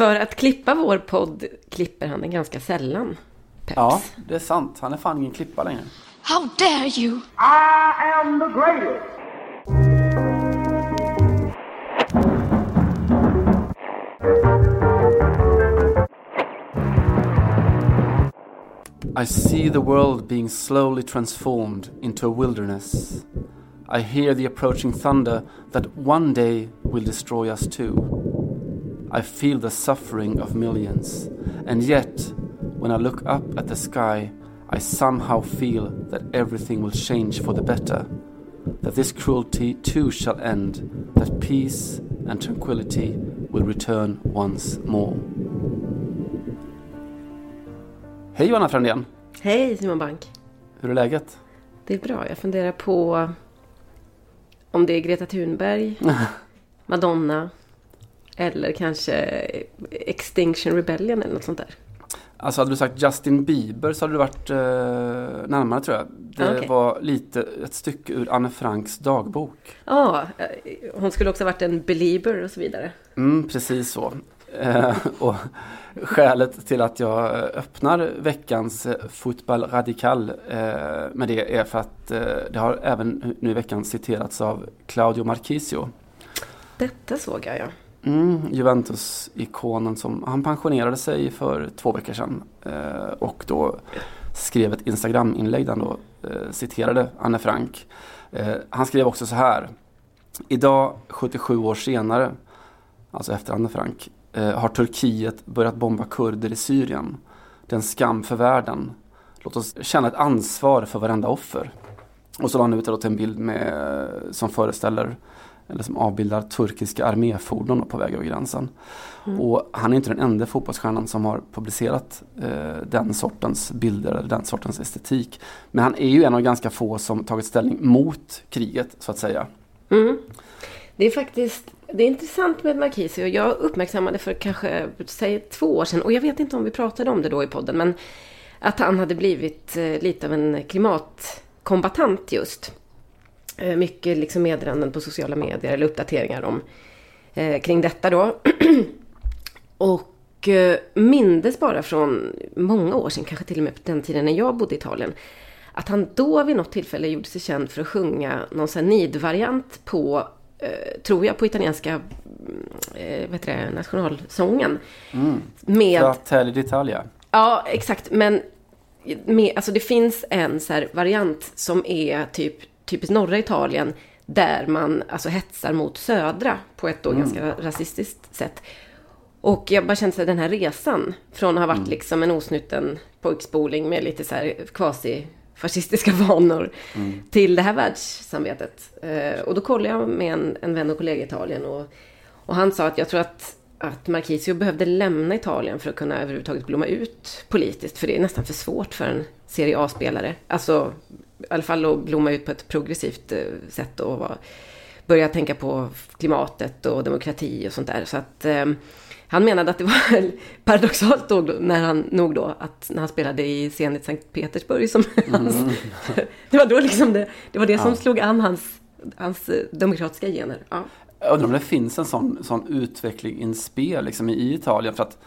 För att klippa vår podd klipper han den ganska sällan. Peps. Ja, det är sant. Han är fan ingen klippa längre. How dare you! I am the greatest. I see the world being slowly transformed into a wilderness. I hear the approaching thunder that one day will destroy us too. I feel the suffering of millions, and yet, when I look up at the sky, I somehow feel that everything will change for the better. That this cruelty too shall end, that peace and tranquility will return once more. Hej Johanna Frändén! Hej Simon Bank. Hur är läget? Det är bra. Jag funderar på om det är Greta Thunberg, Madonna eller kanske Extinction Rebellion eller något sånt där. Alltså hade du sagt Justin Bieber så hade du varit eh, närmare tror jag. Det Okej. var lite ett stycke ur Anne Franks dagbok. Ja, eh, hon skulle också varit en belieber och så vidare. Mm, precis så. Eh, och skälet till att jag öppnar veckans eh, Fotboll Radical eh, med det är för att eh, det har även nu i veckan citerats av Claudio Marchisio. Detta såg jag ja. Mm, Juventus-ikonen som han pensionerade sig för två veckor sedan eh, och då skrev ett Instagram-inlägg där han då eh, citerade Anne Frank. Eh, han skrev också så här. Idag, 77 år senare, alltså efter Anne Frank, eh, har Turkiet börjat bomba kurder i Syrien. Det är en skam för världen. Låt oss känna ett ansvar för varenda offer. Och så la han ut det till en bild med, som föreställer eller som avbildar turkiska arméfordon på väg över gränsen. Och han är inte den enda fotbollsstjärnan som har publicerat eh, den sortens bilder eller den sortens estetik. Men han är ju en av ganska få som tagit ställning mot kriget så att säga. Mm. Det är faktiskt det är intressant med Marquisi och jag uppmärksammade för kanske säg, två år sedan och jag vet inte om vi pratade om det då i podden men att han hade blivit eh, lite av en klimatkombatant just. Eh, mycket liksom meddelanden på sociala medier eller uppdateringar om eh, kring detta då. och eh, mindes bara från många år sedan, kanske till och med på den tiden när jag bodde i Italien, att han då vid något tillfälle gjorde sig känd för att sjunga någon sån här nidvariant på, eh, tror jag, på italienska mm, eh, heter det, nationalsången. Med, Fratelli d'Italia. ja, exakt, men med, alltså det finns en så variant som är typ typiskt norra Italien där man alltså hetsar mot södra på ett då ganska rasistiskt sätt. Och jag bara kände att den här resan från att ha varit liksom en osnuten pojkspoling med lite så här quasi fascistiska vanor till det här världssamvetet. Eh, och då kollade jag med en, en vän och kollega i Italien och, och han sa att jag tror att, att Marchisio behövde lämna Italien för att kunna överhuvudtaget blomma ut politiskt. För det är nästan för svårt för en Serie A-spelare. Alltså i alla fall att blomma ut på ett progressivt eh, sätt och börja tänka på klimatet och demokrati och sånt där. Så att eh, han menade att det var paradoxalt då, när han, nog då, att när han spelade i Zenit Sankt Petersburg som hans, det var då liksom det, det var det som slog an hans, hans eh, demokratiska gener. Ja. Jag undrar om det finns en sån, sån utveckling in spel liksom, i Italien. För att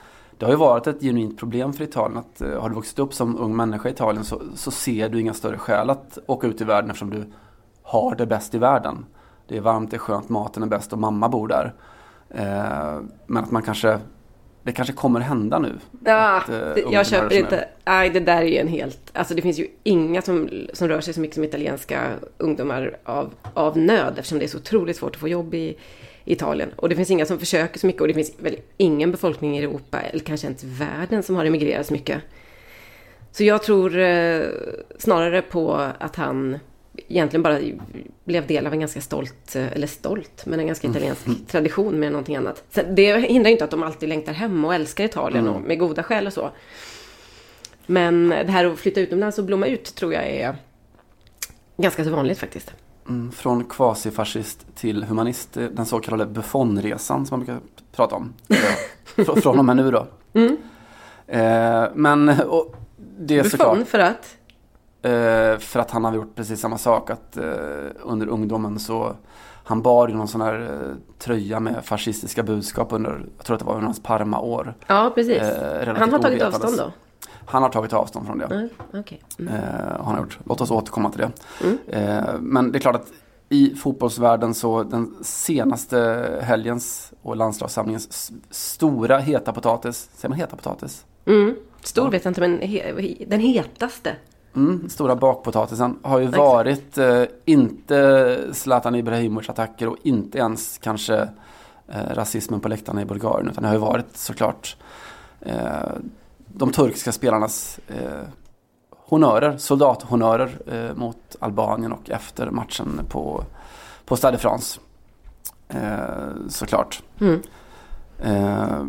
det har ju varit ett genuint problem för Italien att eh, har du vuxit upp som ung människa i Italien så, så ser du inga större skäl att åka ut i världen eftersom du har det bäst i världen. Det är varmt, det är skönt, maten är bäst och mamma bor där. Eh, men att man kanske, det kanske kommer hända nu. Ja, Att, eh, jag köper inte. Nej, det där är ju en helt... Alltså det finns ju inga som, som rör sig så mycket som italienska ungdomar av, av nöd eftersom det är så otroligt svårt att få jobb i Italien. Och det finns inga som försöker så mycket och det finns väl ingen befolkning i Europa eller kanske inte i världen som har emigrerat så mycket. Så jag tror eh, snarare på att han egentligen bara blev del av en ganska stolt, eh, eller stolt, men en ganska italiensk tradition med någonting annat. Sen, det hindrar inte att de alltid längtar hem och älskar Italien och med goda skäl och så. Men det här att flytta utomlands och blomma ut tror jag är ganska så vanligt faktiskt. Mm, från kvasifascist till humanist, eh, den så kallade Buffonresan som man brukar prata om. Fr- från och med nu då. Eh, men och det är såklart Buffon för att? eh, för att han har gjort precis samma sak. Att eh, under ungdomen så han bar ju någon sån här tröja med fascistiska budskap under, jag tror att det var under hans Parma-år. Ja, precis. Han har tagit avstånd då? Han har tagit avstånd från det. Mm, Okej. Mm. Eh, har han gjort. Låt oss återkomma till det. Mm. Eh, men det är klart att i fotbollsvärlden så den senaste helgens och landslagssamlingens stora heta potatis, säger man heta potatis? Mm. Stor vet jag inte, men he den hetaste. Mm, stora bakpotatisen har ju varit eh, inte Zlatan Ibrahimovic attacker och inte ens kanske eh, rasismen på läktarna i Bulgarien utan det har ju varit såklart eh, de turkiska spelarnas eh, honörer, soldathonörer eh, mot Albanien och efter matchen på, på Stade de France. Eh, såklart. Mm. Eh,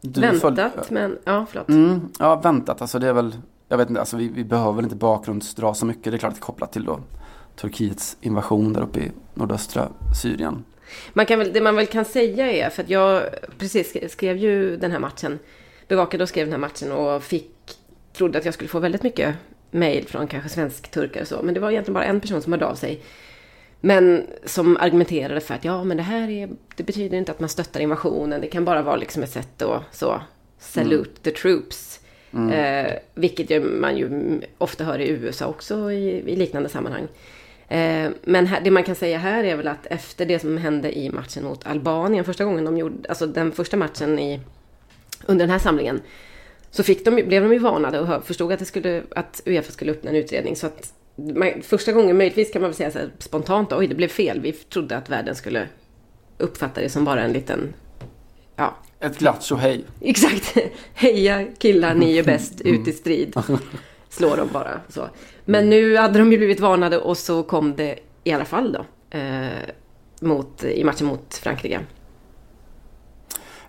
Väntat, föl- men ja, förlåt. Mm, ja, väntat. Alltså det är väl, jag vet inte, alltså vi, vi behöver väl inte bakgrundsdra så mycket. Det är klart att det är kopplat till då Turkiets invasion där uppe i nordöstra Syrien. Man kan väl, det man väl kan säga är, för att jag precis sk- skrev ju den här matchen, bevakade och skrev den här matchen och fick, trodde att jag skulle få väldigt mycket mejl från kanske svensk-turkar och så, men det var egentligen bara en person som hörde av sig. Men som argumenterade för att ja, men det här är, det betyder inte att man stöttar invasionen, det kan bara vara liksom ett sätt att så, salute the troops. Eh, vilket man ju ofta hör i USA också i, i liknande sammanhang. Eh, men här, det man kan säga här är väl att efter det som hände i matchen mot Albanien, första gången de gjorde, alltså den första matchen i, under den här samlingen, så fick de, blev de ju varnade och förstod att, det skulle, att Uefa skulle öppna en utredning. Så att man, första gången, möjligtvis kan man väl säga så här, spontant, oj det blev fel, vi trodde att världen skulle uppfatta det som bara en liten, ja, Ett glatt tjohej. Exakt. Heja killar, ni är bäst, ut i strid. Slår de bara så. Men nu hade de ju blivit varnade och så kom det i alla fall då. Eh, mot, I matchen mot Frankrike.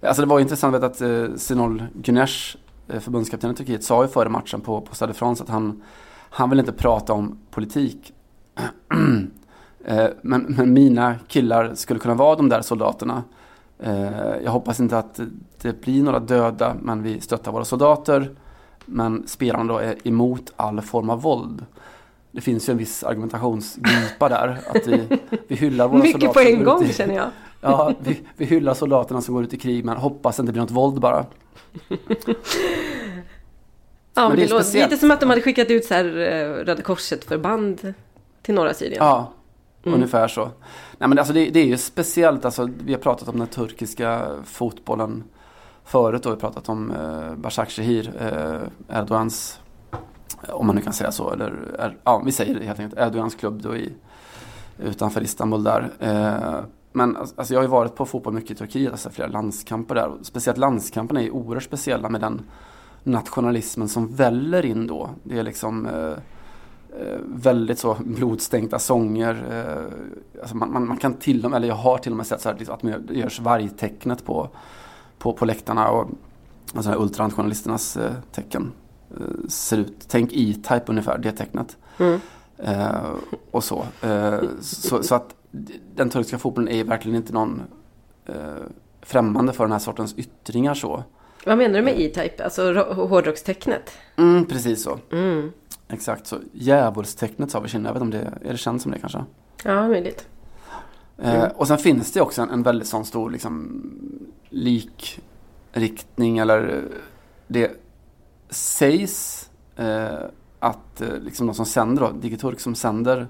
Alltså det var intressant att eh, Sinol Güneş, eh, förbundskapten i Turkiet, sa ju före matchen på, på Stade de France att han, han vill inte prata om politik. eh, men, men mina killar skulle kunna vara de där soldaterna. Eh, jag hoppas inte att det blir några döda, men vi stöttar våra soldater. Men spelarna då är emot all form av våld. Det finns ju en viss argumentationsglipa där. Att vi, vi hyllar våra Mycket soldater på som en gång känner jag. Ja, vi, vi hyllar soldaterna som går ut i krig men hoppas inte blir något våld bara. Ja, men det det låter speciellt. lite som att de hade skickat ut så här eh, Röda Korset-förband till norra Syrien. Ja, Mm. ungefär så. Nej men alltså det, det är ju speciellt, alltså, vi har pratat om den turkiska fotbollen förut och vi har pratat om eh, Başakşehir, eh, Erdogans, om man nu kan säga så, eller er, ja, vi säger det helt enkelt, Erdogans klubb då i, utanför Istanbul där. Eh, men alltså, jag har ju varit på fotboll mycket i Turkiet, alltså flera landskamper där. Speciellt landskamperna är ju oerhört speciella med den nationalismen som väller in då. Det är liksom eh, eh, väldigt så blodstänkta sånger. Eh, alltså man, man, man kan till och med, eller jag har till och med sett så här, liksom, att man görs vargtecknet på, på, på läktarna. Och, alltså här ultranationalisternas eh, tecken eh, ser ut. Tänk E-Type ungefär, det tecknet. Mm. Eh, och så. Så. Så att den turkiska fotbollen är verkligen inte någon eh, främmande för den här sortens yttringar så. Vad menar du med E-Type? Alltså ro- hårdrockstecknet? Mm, precis så. Mm. Exakt så. Djävulstecknet sa vi Kinna. Jag vet om det är det känt som det kanske. Ja, möjligt. Eh, och sen finns det också en, en väldigt sån stor liksom, likriktning eller eh, det sägs eh, att eh, liksom de som sänder då, Digiturk som sänder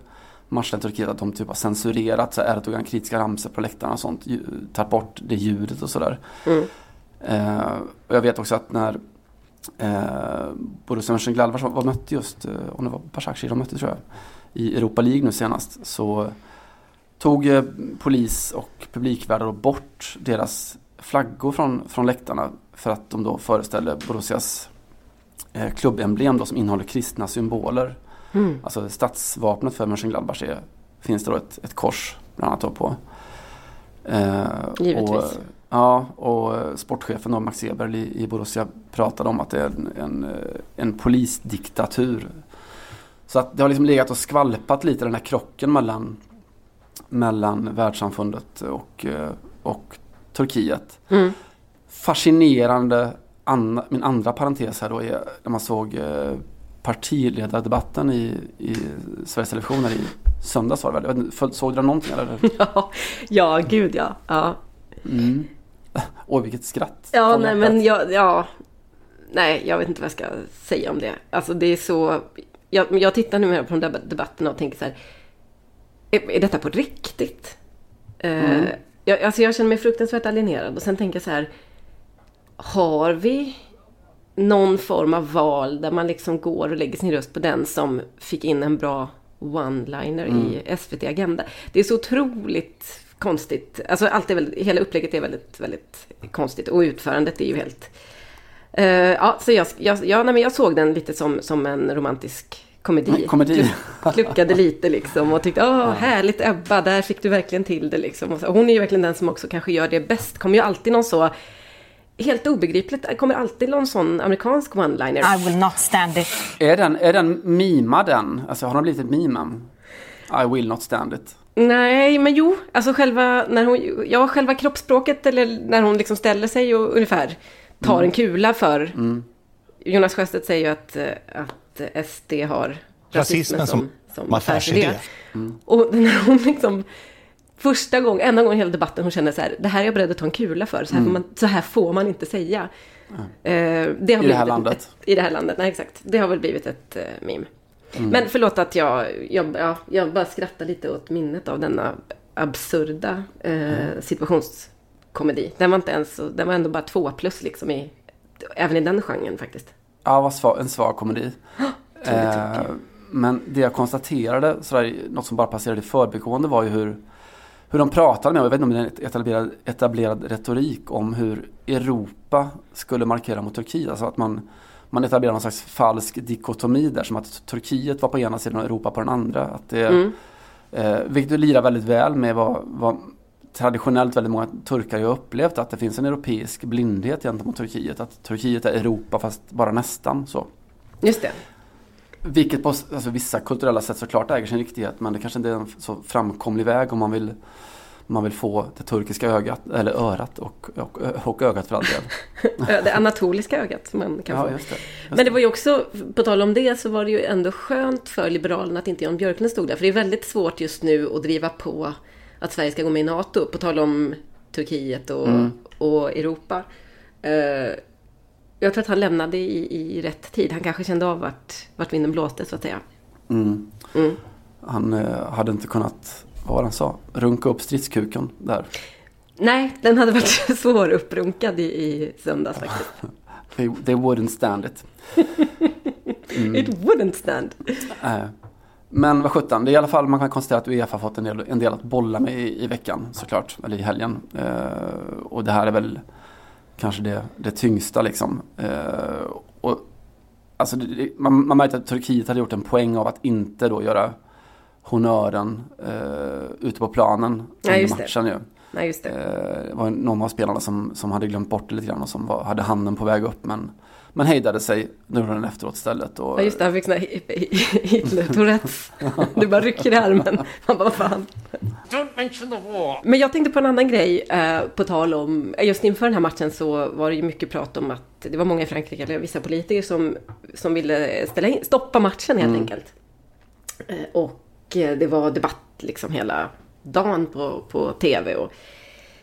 matchen i Turkiet att de typ har censurerat så här Erdogan-kritiska ramsor på läktarna och sånt, tagit bort det ljudet och sådär. Mm. Eh, och jag vet också att när eh, Borussia Mönchengladbach var, var mötte just, eh, om det var Başakşehir de mötte tror jag, i Europa League nu senast så tog eh, polis och publikvärdar bort deras flaggor från, från läktarna för att de då föreställer Borussias eh, klubbemblem då som innehåller kristna symboler. Mm. Alltså stadsvapnet för Mönchengladbach är, finns det då ett, ett kors bland annat på. Eh, Givetvis. Och, ja, och sportchefen då, Max Eberl i, i Borussia pratade om att det är en, en, en polisdiktatur. Så att det har liksom legat och skvalpat lite den här krocken mellan, mellan världssamfundet och, eh, och Turkiet. Mm. Fascinerande, an, min andra parentes här då är när man såg eh, partiledardebatten i, i Sveriges Television i söndags var det väl? Såg du någonting eller? Ja, ja, gud ja. ja. Oj, vilket skratt. Ja, nej men jag, ja. Nej, jag vet inte vad jag ska säga om det. Alltså det är så... Jag, jag tittar nu på de där debatterna och tänker så här. Är, är detta på riktigt? Eh, jag, alltså jag känner mig fruktansvärt alienerad och sen tänker jag så här. Har vi någon form av val där man liksom går och lägger sin röst på den som fick in en bra one-liner i SVT Agenda. Det är så otroligt konstigt. Alltså allt är väldigt, hela upplägget är väldigt, väldigt konstigt och utförandet är ju helt... Eh, ja, så jag, jag, ja, nej, men jag såg den lite som, som en romantisk komedi. Komedi. Kluckade lite liksom och tyckte åh härligt Ebba, där fick du verkligen till det liksom. Och hon är ju verkligen den som också kanske gör det bäst. Kommer ju alltid någon så Helt obegripligt, det kommer alltid någon sån amerikansk one-liner. I will not stand it. Är den, är den mimad den? Alltså har den blivit ett meme? I will not stand it. Nej, men jo, alltså själva, när hon, ja, själva kroppsspråket eller när hon liksom ställer sig och ungefär tar en kula för. Jonas Sjöstedt säger ju att, att SD har rasismen Rasismen som, som som affärsidé. Och när hon liksom första gången, enda gången i hela debatten hon känner så här, det här är jag beredd att ta en kula för, så här, får, man, så här får man inte säga. Eh, det har I det här landet. Ett, I det här landet, nej exakt. Det har väl blivit ett uh, meme. Mm. Men förlåt att jag, jag, ja, jag bara skrattar lite åt minnet av denna absurda eh, situationskomedi. Den var inte ens, den var ändå bara två plus liksom i, även i den genren faktiskt. Ja, vad svag, en svag komedi. eh, men det jag konstaterade, sådär, något som bara passerade i förbigående var ju hur, hur de pratade med, jag vet inte om det är en etablerad, etablerad retorik om hur Europa skulle markera mot Turkiet. Alltså att man, man etablerar någon slags falsk dikotomi där, som att Turkiet var på ena sidan och Europa på den andra. Att det, eh, vilket lirar väldigt väl med vad, vad traditionellt väldigt många turkar har upplevt, att det finns en europeisk blindhet gentemot Turkiet. Att Turkiet är Europa fast bara nästan så. Just det. Vilket på alltså, vissa kulturella sätt såklart äger sin riktighet men det kanske inte är en så framkomlig väg om man vill, man vill få det turkiska ögat, eller örat och, och, och ögat för all del. Det anatoliska ögat man kan Ja, få. just det. Just Men det var ju också, på tal om det, så var det ju ändå skönt för Liberalerna att inte Jan Björklund stod där. För det är väldigt svårt just nu att driva på att Sverige ska gå med i NATO. På tal om Turkiet och, och Europa. Eh, jag tror att han lämnade i, i rätt tid. Han kanske kände av vart, vart vinden blåste, så att säga. Mm. Han eh, hade inte kunnat, vad han sa, runka upp stridskuken där. Nej, den hade varit svår upprunkad i, i söndags faktiskt. They, they wouldn't stand it. It wouldn't stand. Eh, Men vad sjutton, det är i alla fall man kan konstatera att Uefa har fått en del, en del att bolla med i, i veckan såklart, eller i helgen. Eh, och det här är väl kanske det, det tyngsta liksom. Eh, och, alltså det, man, man märkte att Turkiet hade gjort en poäng av att inte då göra honören eh, ute på planen Ja, under det. matchen ju. Nej, just det. Eh, det var någon av spelarna som, som hade glömt bort det lite grann och som var, hade handen på väg upp men, men hejdade sig nu den efteråt istället. Och, Ja just det, han fick sån här Hitler-tourettes. Du bara rycker i armen. Man bara, vad fan. Men jag tänkte på en annan grej, eh, på tal om, just inför den här matchen så var det ju mycket prat om att det var många i Frankrike, eller vissa politiker som, som ville ställa in, stoppa matchen helt enkelt. Eh, och eh, det var debatt liksom hela dagen på, på tv och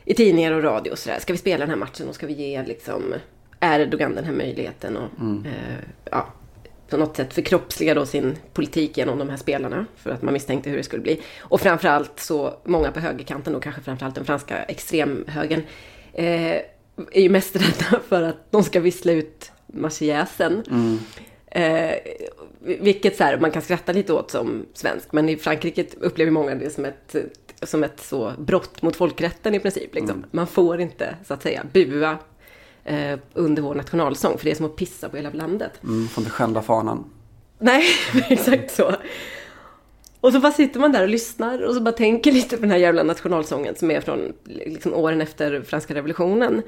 i tidningar och radio och sådär. Ska vi spela den här matchen och ska vi ge liksom Erdogan den här möjligheten och eh, ja, på något sätt förkroppsliga då sin politik genom de här spelarna. För att man misstänkte hur det skulle bli. Och framförallt så många på högerkanten och kanske framförallt den franska extremhögern eh, är ju mest rädda för att de ska vissla ut Marseillaisen. Eh, vilket så här, man kan skratta lite åt som svensk, men i Frankrike upplever många det som ett, som ett så brott mot folkrätten i princip. Liksom. Man får inte, så att säga, bua eh, under vår nationalsång, för det är som att pissa på hela landet. mm, får inte skända fanan. Nej, exakt så. Och så bara sitter man där och lyssnar och så bara tänker lite på den här jävla nationalsången som är från liksom, åren efter franska revolutionen.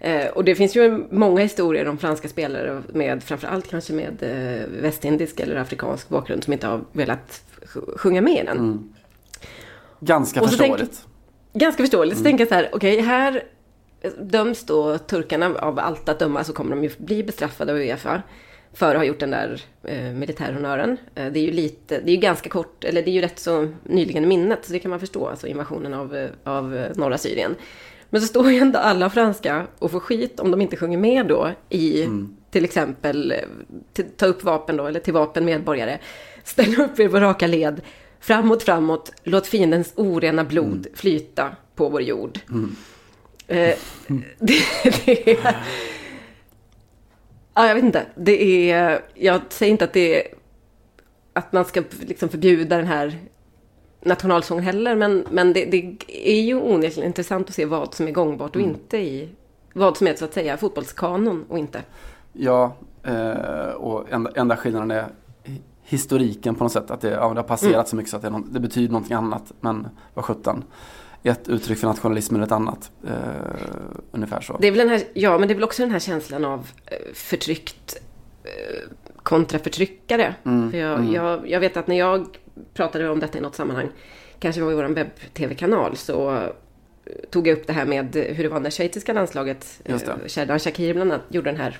Eh, och det finns ju många historier om franska spelare med framförallt kanske med eh, västindisk eller afrikansk bakgrund som inte har velat sj- sjunga med i den. Ganska Och så tänker- förståeligt. Ganska förståeligt. Så tänker jag så här, okej, här döms då turkarna av allt att döma så kommer de ju bli bestraffade av Uefa för att ha gjort den där eh, militärhonören. Eh, det är ju lite, det är ju ganska kort, eller det är ju rätt så nyligen i minnet, så det kan man förstå, alltså invasionen av, eh, av eh, norra Syrien. Men så står ju ändå alla franska och får skit om de inte sjunger med då i Mm. till exempel eh, till, ta upp vapen då, eller till vapen medborgare. Ställ upp er på raka led. Framåt, framåt. Låt fiendens orena blod Mm. flyta på vår jord. Eh, det, det är... Ja, jag vet inte. Det är... Jag säger inte att det är... Att man ska liksom förbjuda den här nationalsången heller. Men, men det, det är ju onekligen intressant att se vad som är gångbart och inte i... Vad som är så att säga fotbollskanon och inte. Ja, eh, och enda, enda skillnaden är hi- historiken på något sätt. Att det, ja, det har passerat Mm. så mycket så att det, det betyder någonting annat. Men vad sjutton. Ett uttryck för nationalism eller ett annat. Eh, ungefär så. Det är väl den här, ja, men det är väl också den här känslan av eh, förtryckt eh, kontra förtryckare. Mm, För jag, mm. jag, jag vet att när jag pratade om detta i något sammanhang, kanske var i vår webb-tv-kanal, så eh, tog jag upp det här med hur det var när schweiziska landslaget, eh, Sherdan Shakir bland annat, gjorde den här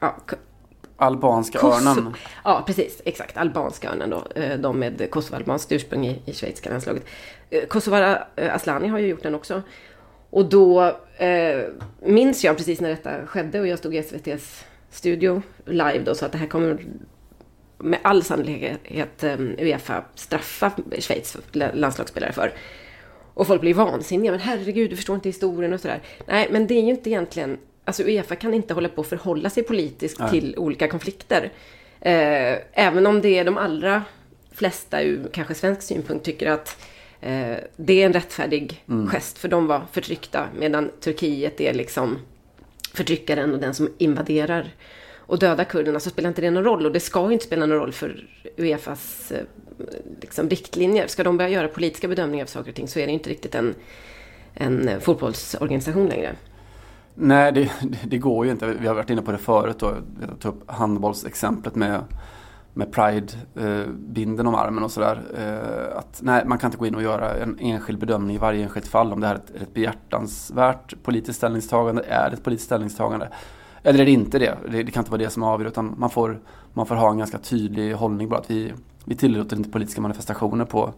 ja, Albanska Kosovo- örnen. Ja, precis. Exakt. Albanska örnen då. De med kosovoalbanskt ursprung i, i schweiziska landslaget. Eh, Kosovare eh, Asllani har ju gjort den också. Och då eh, minns jag precis när detta skedde och jag stod i SVTs studio live då så att det här kommer med all sannolikhet eh, Uefa straffa Schweiz la- landslagsspelare för. Och folk blir vansinniga. Men herregud, du förstår inte historien och sådär. Nej, men det är ju inte egentligen... Alltså Uefa kan inte hålla på att förhålla sig politiskt Nej. till olika konflikter. Eh, även om det är de allra flesta ur kanske svensk synpunkt tycker att det är en rättfärdig gest för de var förtryckta medan Turkiet är liksom förtryckaren och den som invaderar och dödar kurderna så spelar inte det någon roll och det ska ju inte spela någon roll för Uefas eh, liksom, riktlinjer. Ska de börja göra politiska bedömningar av saker och ting så är det inte riktigt en, en eh, fotbollsorganisation längre. Nej, det, det- går ju inte. Vi har varit inne på det förut. Då. Jag tog upp handbollsexemplet med, med Pride-binden om armen och sådär. Eh, att nej, man kan inte gå in och göra en enskild bedömning i varje enskilt fall. Om det här är ett, ett behjärtansvärt politiskt ställningstagande, är det ett politiskt ställningstagande? Eller är det inte det? Det, det kan inte vara det som avgör utan man får, man får ha en ganska tydlig hållning bara att vi, vi tillåter inte politiska manifestationer på,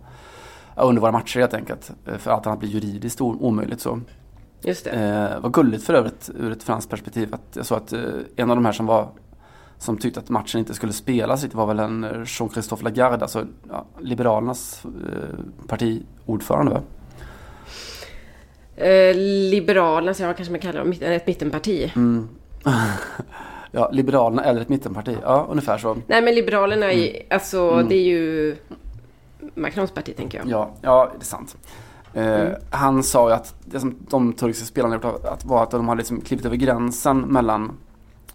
under våra matcher helt enkelt. Eh, För allt annat blir juridiskt omöjligt. Så. Just det. Eh, vad gulligt för övrigt ur ett franskt perspektiv att jag såg att eh, en av de här som var som tyckte att matchen inte skulle spelas riktigt var väl en eh, Jean-Christophe Lagarde, alltså ja, Liberalernas eh, partiordförande va? Eh, Liberalerna, så jag kanske man kallar dem, ett mittenparti. Mm. ja, Liberalerna eller ett mittenparti, ja ungefär så. Nej men Liberalerna, är, Mm. alltså det är ju Macrons parti tänker jag. Ja, ja det är sant. Eh, Mm. Han sa ju att det som de turkiska spelarna gjort att var att de hade liksom klivit över gränsen mellan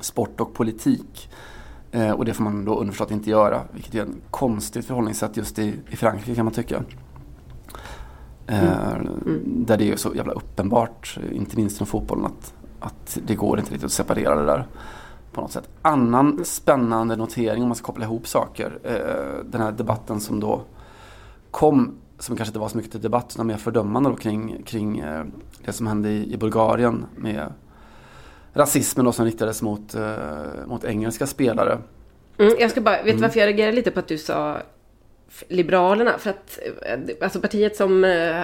sport och politik. Eh, och det får man då underförstått inte göra. Vilket är ett konstigt förhållningssätt just i, i Frankrike kan man tycka. Eh, Där det är så jävla uppenbart, inte minst inom fotbollen, att, att det går inte riktigt att separera det där. På något sätt. Annan spännande notering om man ska koppla ihop saker. Eh, den här debatten som då kom, som kanske inte var så mycket till debatt, utan mer fördömande då kring, kring eh, det som hände i, i Bulgarien med rasismen då som riktades mot, eh, mot engelska spelare. Mm, jag ska bara, vet du varför jag reagerar lite på att du sa Liberalerna? För att eh, alltså partiet som, eh,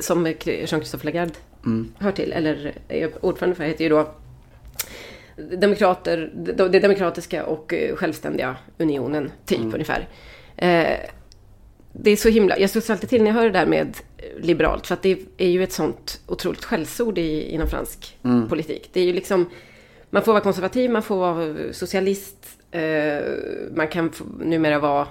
som Jean-Christophe Lagarde Mm. hör till, eller är ordförande för, heter ju då Demokrater, det demokratiska och självständiga unionen, typ ungefär. Eh, det är så himla, jag studsar alltid till när jag hör det där med liberalt, för att det är ju ett sånt otroligt skällsord i, inom fransk politik. Det är ju liksom, man får vara konservativ, man får vara socialist, eh, man kan numera vara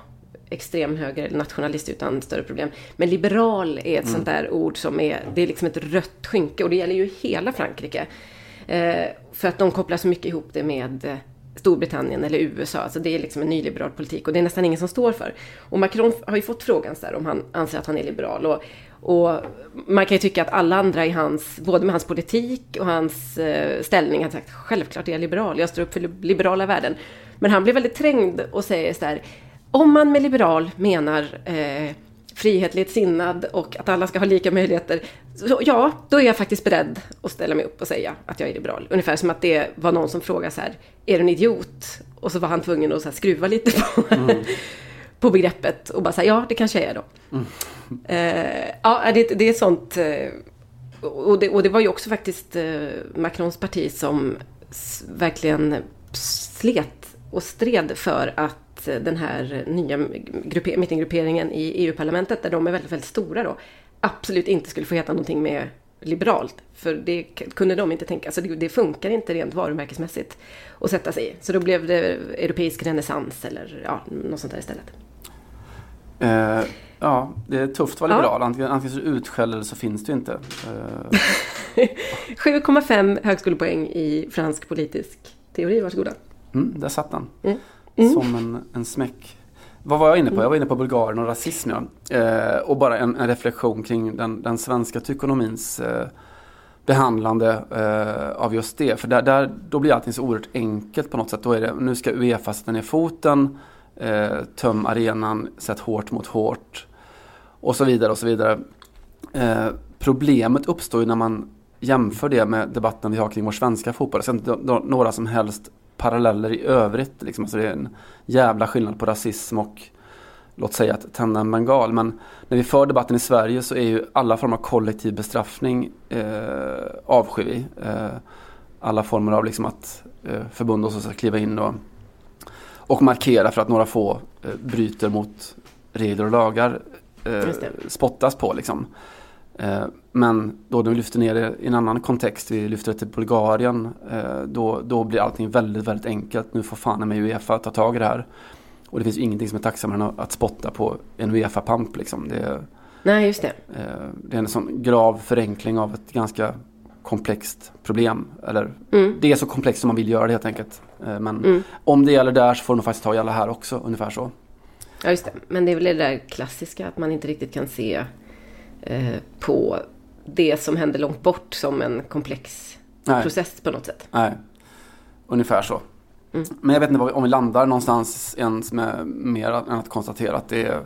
extremhöger eller nationalist utan större problem. Men liberal är ett sånt där ord som är, det är liksom ett rött skynke och det gäller ju hela Frankrike. Eh, för att de kopplar så mycket ihop det med eh, Storbritannien eller USA. Alltså det är liksom en nyliberal politik och det är nästan ingen som står för. Och Macron har ju fått frågan så här, om han anser att han är liberal. Och, och man kan ju tycka att alla andra i hans, både med hans politik och hans eh, ställning har sagt självklart är jag liberal, jag står upp för liberala värden. Men han blir väldigt trängd och säger så här, om man med liberal menar eh, frihetligt sinnad och att alla ska ha lika möjligheter. Så, ja, då är jag faktiskt beredd att ställa mig upp och säga att jag är liberal. Ungefär som att det var någon som frågade så här, är du en idiot? Och så var han tvungen att så här, skruva lite på, på begreppet och bara säga, ja, det kanske jag är då. Eh, ja, det, det är sånt eh, och, det, och det var ju också faktiskt eh, Macrons parti som verkligen slet och stred för att den här nya gruppe, mittengrupperingen i EU-parlamentet, där de är väldigt, väldigt stora då, absolut inte skulle få heta någonting med liberalt. För det kunde de inte tänka. Alltså det, det funkar inte rent varumärkesmässigt att sätta sig i. Så då blev det europeisk renässans eller ja, något sånt där istället. Eh, ja, det är tufft att vara Ja. liberal. Antingen, antingen så utskälld eller så finns det inte. Eh, 7,5 högskolepoäng i fransk politisk teori, varsågoda. mm, där satt den. Mm. Mm. Som en, en smäck. Vad var jag inne på? Jag var inne på Bulgarien och rasism. Ja. Eh, och bara en, en reflektion kring den, den svenska tykonomins eh, behandlande eh, av just det. För där, där, då blir allting så oerhört enkelt på något sätt. Då är det, nu ska Uefa sätta ner foten, eh, töm arenan, sätt hårt mot hårt. Och så vidare och så vidare. Eh, problemet uppstår ju när man jämför det med debatten vi har kring vår svenska fotboll. Jag ska inte dra några som helst paralleller i övrigt. Liksom. Alltså det är en jävla skillnad på rasism och låt säga att tända en bengal. Men när vi för debatten i Sverige så är ju alla former av kollektiv bestraffning eh, avskyr vi. Eh, alla former av liksom att eh, förbund oss ska kliva in och, och markera för att några få eh, bryter mot regler och lagar eh, spottas på liksom. Men då när vi lyfter ner det i en annan kontext, vi lyfter det till Bulgarien, eh, då, då blir allting väldigt, väldigt enkelt. Nu får fan med Uefa ta tag i det här. Och det finns ju ingenting som är tacksammare än att- spotta på en Uefa-pamp. Liksom. Det, Nej, just det. eh, det är en sån grav förenkling av ett ganska komplext problem. Eller Mm. det är så komplext som man vill göra det helt enkelt. Eh, Men Mm. om det gäller där så får de faktiskt ta och gälla här också, ungefär så. Ja, just det. Men det är väl det där klassiska att man inte riktigt kan se eh, på det som händer långt bort som en komplex Nej. process på något sätt. Nej, ungefär så. Mm. Men jag vet inte om vi landar någonstans ens med mer än att konstatera att det är,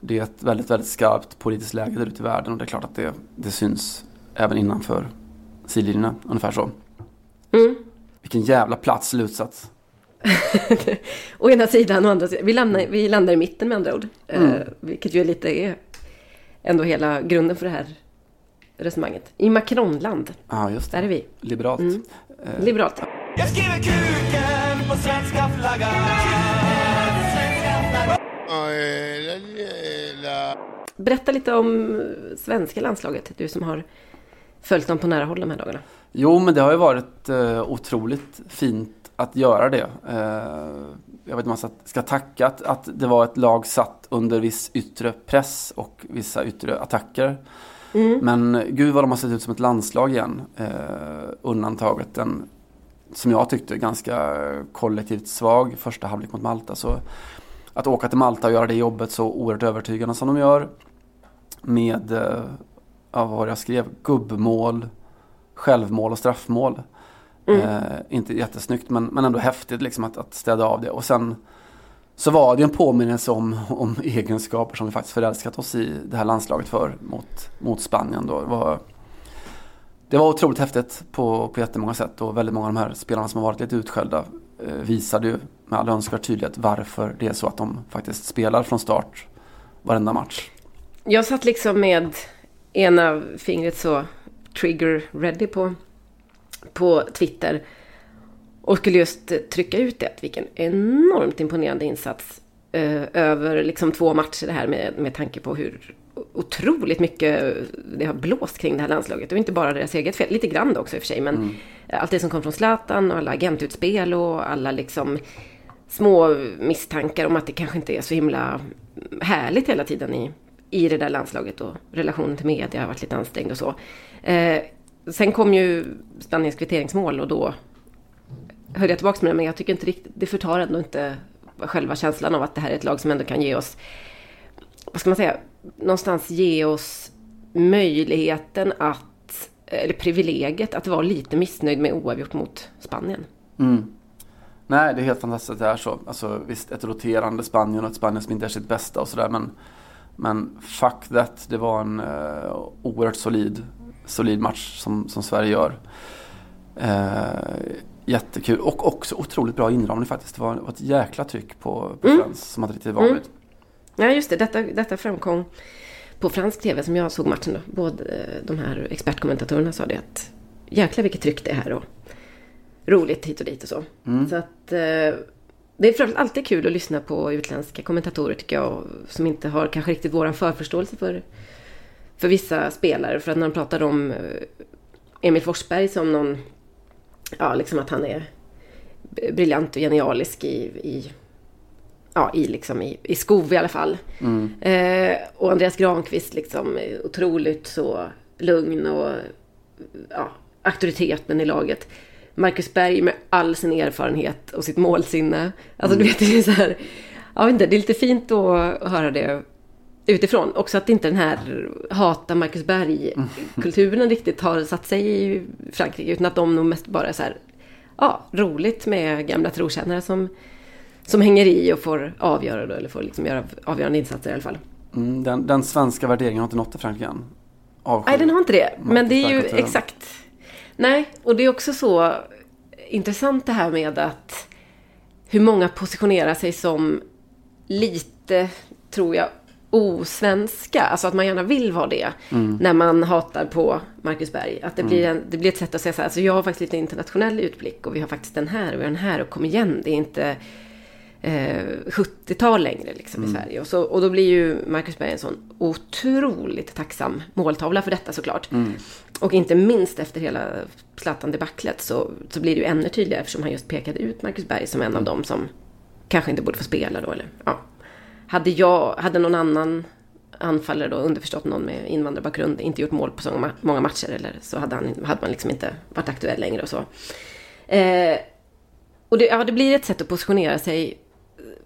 det är ett väldigt, väldigt skarpt politiskt läge där ute i världen och det är klart att det, det syns även innanför sidlinjerna, ungefär så. Mm. Vilken jävla plats slutsats. Å ena sidan och andra sidan. Vi, landar, vi landar i mitten med andra ord. Mm. Eh, vilket ju lite är ändå hela grunden för det här resonemanget. I Macronland, Ja, just där det. är vi. Liberalt. Mm. Eh, Liberalt. Jag skriver kuken på svenska flaggan Berätta lite om svenska landslaget, du som har följt dem på nära håll de här dagarna. Jo, men det har ju varit eh, otroligt fint att göra det. Eh, jag vet inte om man ska- ska tacka att, att det var ett lag satt under viss yttre press och vissa yttre attacker. Men gud vad de har sett ut som ett landslag igen. Eh, undantaget den, som jag tyckte, ganska kollektivt svag första halvlek mot Malta. Så att åka till Malta och göra det jobbet så oerhört övertygande som de gör. Med, eh, ja, vad var det jag skrev, gubbmål, självmål och straffmål. Eh, inte jättesnyggt men, men ändå häftigt liksom att, att städa av det. Och sen så var det ju en påminnelse om, om egenskaper som vi faktiskt förälskat oss i det här landslaget för mot, mot Spanien. Då. Det, var, det var otroligt häftigt på, på jättemånga sätt och väldigt många av de här spelarna som har varit lite utskällda eh, visade ju med all önskvärd tydlighet varför det är så att de faktiskt spelar från start varenda match. Jag satt liksom med ena fingret så trigger ready på, på Twitter. Och skulle just trycka ut det. att Vilken enormt imponerande insats eh, över liksom två matcher det här med, med tanke på hur otroligt mycket det har blåst kring det här landslaget. Och inte bara deras eget fel, lite grann också i och för sig. Men allt det som kom från Zlatan och alla agentutspel och alla liksom små misstankar om att det kanske inte är så himla härligt hela tiden i, i det där landslaget och relationen till media har varit lite ansträngd och så. Eh, sen kom ju Spaniens kvitteringsmål och då höll jag tillbaka med det, men jag tycker inte riktigt, det förtar ändå inte själva känslan av att det här är ett lag som ändå kan ge oss, vad ska man säga, någonstans ge oss möjligheten att, eller privilegiet att vara lite missnöjd med oavgjort mot Spanien. Mm. Nej, det är helt fantastiskt att det är så. Alltså, visst, ett roterande Spanien och ett Spanien som inte är sitt bästa och sådär. Men, men fuck that, det var en uh, oerhört solid, solid match som, som Sverige gör. Uh, jättekul och också otroligt bra inramning faktiskt. Det var, var ett jäkla tryck på, på Mm. Friends som inte riktigt van vid. Ja, just det. Detta, detta framkom på fransk tv som jag såg matchen då. Både eh, de här expertkommentatorerna sa det att jäklar vilket tryck det är här och roligt hit och dit och så. Så att eh, det är framförallt alltid kul att lyssna på utländska kommentatorer tycker jag. Som inte har kanske riktigt våran förförståelse för, för vissa spelare. För att när de pratar om eh, Emil Forsberg som någon, ja liksom att han är briljant och genialisk i, i ja, i, liksom, i, i skov i alla fall. Eh, och Andreas Granqvist liksom är otroligt så lugn och ja, auktoriteten i laget. Marcus Berg med all sin erfarenhet och sitt målsinne. Alltså du vet, det är så här, jag vet inte, det är lite fint att höra det utifrån. Också att inte den här hata Marcus Berg-kulturen riktigt har satt sig i Frankrike. Utan att de nog mest bara är så här, ja, roligt med gamla trotjänare som, som hänger i och får avgöra då, eller får liksom göra avgörande insatser i alla fall. Mm, den, den svenska värderingen har inte nått till Frankrike än. Avsky. Nej, den har inte det. Men det är ju Marcus Berg-kulturen. exakt. Nej, och det är också så intressant det här med att hur många positionerar sig som lite, tror jag, osvenska. Alltså att man gärna vill vara det när man hatar på Marcus Berg. Att det, blir en, det blir ett sätt att säga så här, alltså jag har faktiskt lite internationell utblick och vi har faktiskt den här och vi har den här och kom igen, det är inte eh, 70-tal längre liksom i Sverige. Och, så, och då blir ju Marcus Berg en sån otroligt tacksam måltavla för detta såklart. Och inte minst efter hela Zlatan-debaclet så, så blir det ju ännu tydligare eftersom han just pekade ut Marcus Berg som en av dem som kanske inte borde få spela då. Eller, ja. Hade jag, hade någon annan anfallare då, underförstått någon med invandrarbakgrund, inte gjort mål på så många, matcher eller så hade, han, hade man liksom inte varit aktuell längre och så. Eh, och det, ja, det blir ett sätt att positionera sig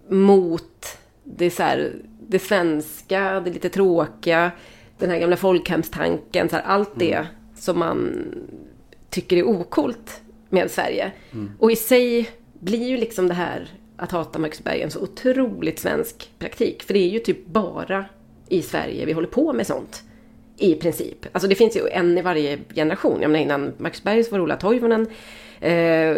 mot det, så här, det svenska, det lite tråkiga, den här gamla folkhemstanken, så här, allt det som man tycker är okult med Sverige. Och i sig blir ju liksom det här att hata Marcus Berg en så otroligt svensk praktik. För det är ju typ bara i Sverige vi håller på med sånt. I princip. Alltså det finns ju en i varje generation. Jag menar innan Marcus Berg så var det Ola Toivonen. Eh,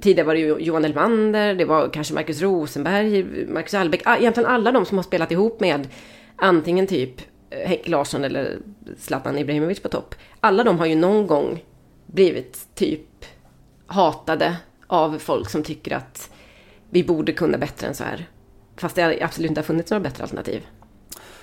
tidigare var det ju Johan Elmander, det var kanske Marcus Rosenberg, Marcus Albeck. Ah, egentligen alla de som har spelat ihop med antingen typ eh, Henke Larsson eller Zlatan Ibrahimovic på topp. Alla de har ju någon gång blivit typ hatade av folk som tycker att vi borde kunna bättre än så här. Fast det absolut inte har funnits några bättre alternativ.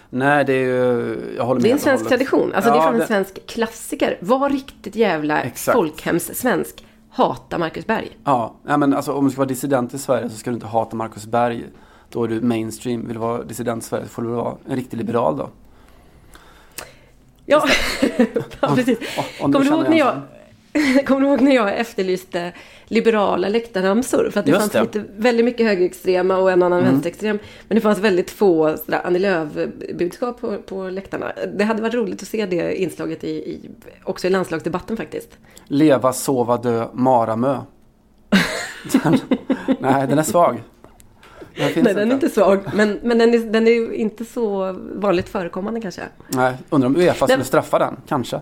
Nej, det är ju... Jag håller med Det är en svensk tradition. Alltså det är Ja, fan en det- svensk klassiker. Var riktigt jävla Exakt. folkhemssvensk. Hata Marcus Berg. Ja, men alltså, om du ska vara dissident i Sverige så ska du inte hata Marcus Berg. Då är du mainstream. Vill du vara dissident i Sverige så får du vara en riktig liberal då. Ja, ja precis. Om Kommer du, ihåg när jag, kommer du ihåg när jag efterlyste liberala läktarramsor? För att det Just fanns det. lite, väldigt mycket högerextrema och en annan Mm. vänsterextrem. Men det fanns väldigt få sådär, Annie Lööf-budskap på, på läktarna. Det hade varit roligt att se det inslaget i, i, också i landslagsdebatten faktiskt. Leva, sova, dö, Maramö. Den, nej, den är svag. Den Nej, den är inte svag. Men, men den, är, den är inte så vanligt förekommande kanske. Nej, undrar om Uefa skulle straffa den. Kanske.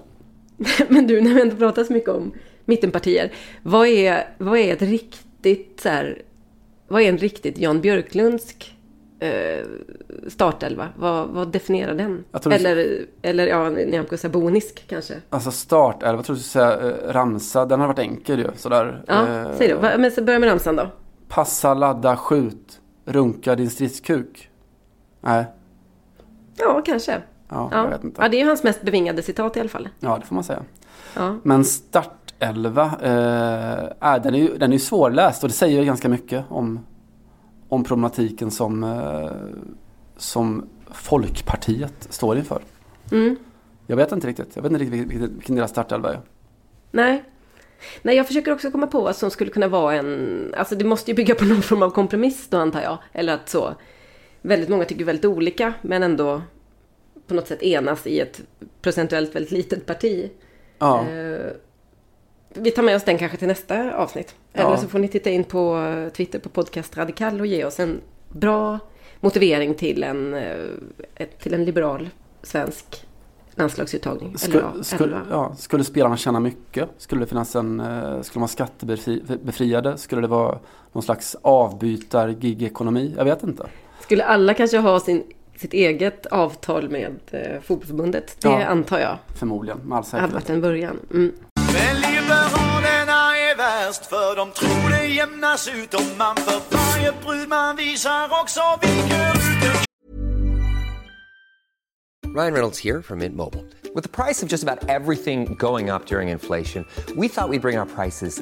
Men du, när vi ändå pratar så mycket om mittenpartier. Vad är, vad är ett riktigt så här, Vad är en riktigt Jan Björklundsk eh, startelva? Vad, vad definierar den? Tror det- Eller, eller ja, Nyamko Sabonisk kanske? Alltså startelva, jag tror du skulle säga eh, ramsa. Den har varit enkel ju. Sådär. Ja, Eh, säg då. Men så börja med ramsan då. Passa, ladda, skjut. Runka din stridskuk. Nej, Ja, kanske. Ja, Ja. jag vet inte. ja, det är ju hans mest bevingade citat i alla fall. Ja, det får man säga. Ja. Men startelva, eh, den, är ju, den är ju svårläst och det säger ju ganska mycket om, om problematiken som, eh, som Folkpartiet står inför. Mm. Jag vet inte riktigt. Jag vet inte riktigt vilken, vilken deras startelva är. Nej. Nej, jag försöker också komma på vad som skulle kunna vara en... Alltså det måste ju bygga på någon form av kompromiss då antar jag. Eller att så... Väldigt många tycker väldigt olika men ändå på något sätt enas i ett procentuellt väldigt litet parti. Ja, Eh, vi tar med oss den kanske till nästa avsnitt. Eller Ja. så får ni titta in på Twitter på podcast Radikal och ge oss en bra motivering till en, eh, till en liberal svensk landslagsuttagning. Eller skulle, ja, skulle, elva. ja, skulle spelarna tjäna mycket? Skulle det finnas en, eh, skulle vara skattebefriade? Skulle det vara någon slags avbytar-gig-ekonomi? Jag vet inte. Skulle alla kanske ha sin sitt eget avtal med eh, fotbollsförbundet. Det Ja. antar jag Förmodligen, med all hade varit säkerhet. en början. Mm. Men liberalerna är värst för de tror det jämnas ut om man för varje brud man visar också viker ut en Ryan Reynolds here from Mint Mobile. With the price of just about everything going up during inflation, we thought we'd bring our prices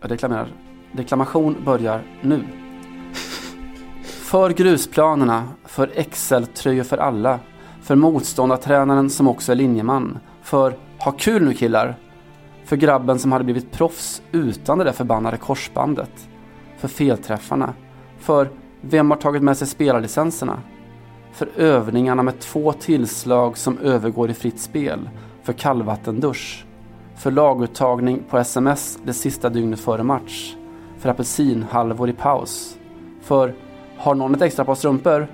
jag deklamerar. Deklamation börjar nu. För grusplanerna, för Excel-tröjor för alla, för motståndartränaren som också är linjeman, för ha kul nu killar, för grabben som hade blivit proffs utan det där förbannade korsbandet, för felträffarna, för vem har tagit med sig spelarlicenserna, för övningarna med två tillslag som övergår i fritt spel, för kallvattendusch, för laguttagning på sms det sista dygnet före match. För apelsinhalvor i paus. För har någon ett extra par strumpor?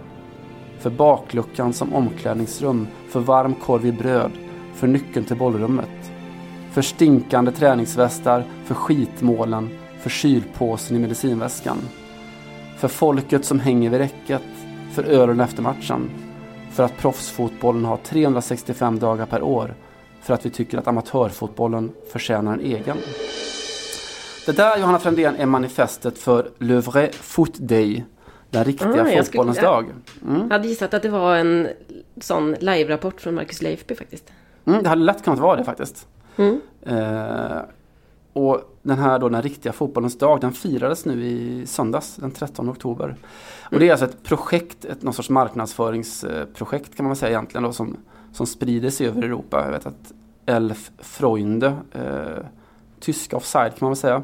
För bakluckan som omklädningsrum. För varm korv i bröd. För nyckeln till bollrummet. För stinkande träningsvästar. För skitmålen. För kylpåsen i medicinväskan. För folket som hänger vid räcket. För ölen efter matchen. För att proffsfotbollen har 365 dagar per år för att vi tycker att amatörfotbollen förtjänar en egen. Det där Johanna Frändén är manifestet för Le Vrai Foot Day. Den riktiga jag fotbollens skulle- dag. Mm. Jag hade gissat att det var en sån live-rapport från Marcus Leifby faktiskt. Mm, det hade lätt kunnat vara det faktiskt. Mm. Eh, och den här då, den riktiga fotbollens dag, den firades nu i söndags, den 13 oktober. Och det är alltså ett projekt, ett, någon sorts marknadsföringsprojekt kan man säga egentligen då, som, som sprider sig över Europa. Jag vet att Elf Freunde, eh, tyska offside kan man väl säga.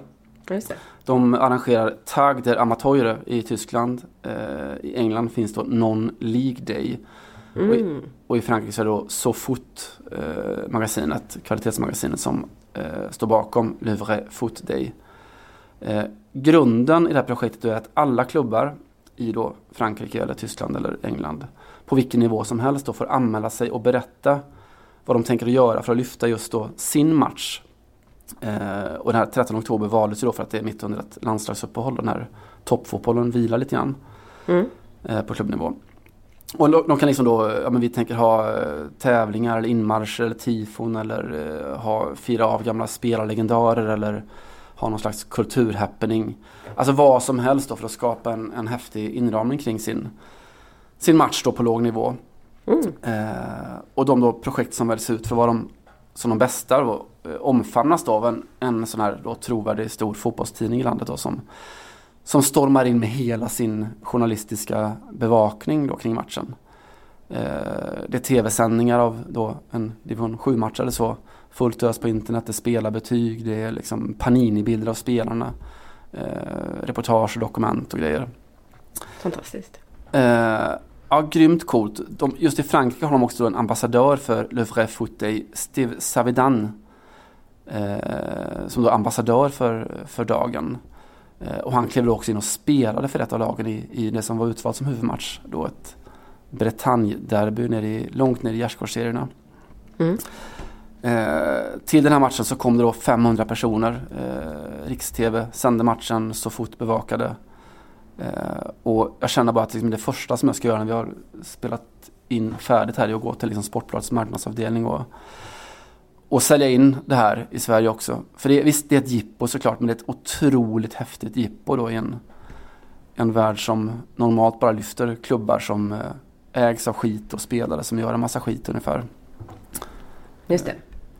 De arrangerar Tag der Amateure i Tyskland. Eh, I England finns då Non-League Day. Och, i, och i Frankrike så är det då SoFoot eh, magasinet, kvalitetsmagasinet som eh, står bakom Le Vrai Foot Day. Eh, grunden i det här projektet är att alla klubbar i då Frankrike eller Tyskland eller England på vilken nivå som helst då får anmäla sig och berätta vad de tänker göra för att lyfta just då sin match. Eh, och den här 13 oktober valdes ju då för att det är mitt under ett landslagsuppehåll och när toppfotbollen vilar lite grann Mm. eh, på klubbnivå. Och de kan liksom då, ja men vi tänker ha eh, tävlingar eller inmarscher eller tifon eller eh, ha, fira av gamla spelarlegendarer eller ha någon slags kulturhappening. Alltså vad som helst då för att skapa en, en häftig inramning kring sin, sin match då på låg nivå. Eh, och de då projekt som väljs ut för vara de, som de bästa då, eh, omfamnas då av en, en sån här då trovärdig stor fotbollstidning i landet då som, som stormar in med hela sin journalistiska bevakning då kring matchen. Eh, det är tv-sändningar av då en division 7-match eller så. Fullt ös på internet, det är spelarbetyg, det är liksom Panini-bilder av spelarna. Eh, reportage och dokument och grejer. Fantastiskt. Eh, ja, grymt coolt. De, just i Frankrike har de också en ambassadör för Le Vrai Day, Steve Savidan. Eh, som då är ambassadör för, för dagen. Eh, och han klev då också in och spelade för ett av lagen i, i det som var utvalt som huvudmatch. Då ett Bretagne-derby nere i, långt ner i gärdsgårdsserierna. Mm. Eh, till den här matchen så kom det då 500 personer. Eh, Riks-TV sände matchen, så fort bevakade. Eh, och jag känner bara att liksom det första som jag ska göra när vi har spelat in färdigt här är att gå till liksom Sportbladets marknadsavdelning och, och sälja in det här i Sverige också. För det, visst, det är ett jippo såklart, men det är ett otroligt häftigt jippo då i en, en värld som normalt bara lyfter klubbar som eh, ägs av skit och spelare som gör en massa skit ungefär. Just det.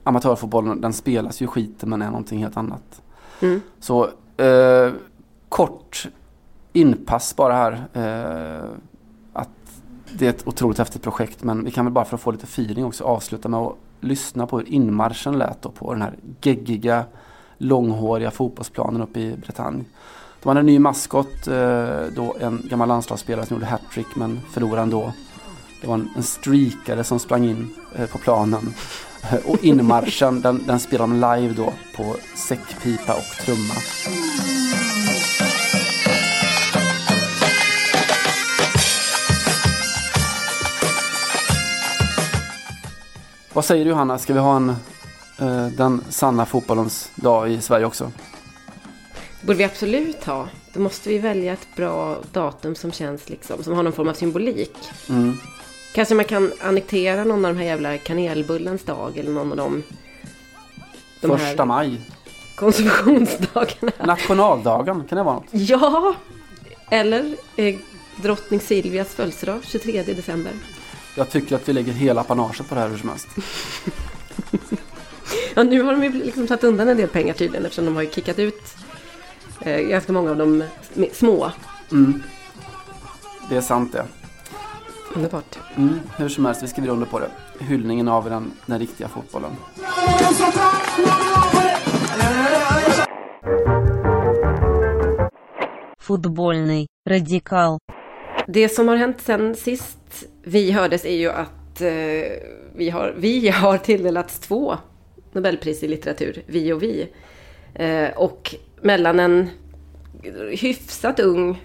Amatörfotbollen, den spelas ju skiten men är någonting helt annat. Mm. Så eh, inpass bara här. Eh, att det är ett otroligt häftigt projekt men vi kan väl bara för att få lite feeling också avsluta med att lyssna på hur inmarschen lät då på den här geggiga långhåriga fotbollsplanen uppe i Bretagne. De hade en ny maskot, eh, då en gammal landslagsspelare som gjorde hattrick men förlorade ändå. Det var en, en streakare som sprang in eh, på planen. Och inmarschen den, den spelade de live då på säckpipa och trumma. Vad säger du Johanna, ska vi ha en, eh, den sanna fotbollens dag i Sverige också? borde vi absolut ha. Då måste vi välja ett bra datum som känns liksom, som har någon form av symbolik. Mm. Kanske man kan annektera någon av de här jävla kanelbullens dag eller någon av de, de Första maj. konsumtionsdagarna. Nationaldagen, kan det vara något? Ja, eller eh, drottning Silvias födelsedag, 23 december. Jag tycker att vi lägger hela apanaget på det här hur som helst. ja, nu har de ju liksom satt undan en del pengar tydligen eftersom de har ju kickat ut eh, ganska många av de små. Mm. Det är sant det. Underbart. Mm, hur som helst, vi skriver under på det. Hyllningen av den, den riktiga fotbollen. Fotbollny radikal. Det som har hänt sen sist vi hördes är ju att eh, vi, har, vi har tilldelats två Nobelpris i litteratur, vi och vi. Eh, och mellan en hyfsat ung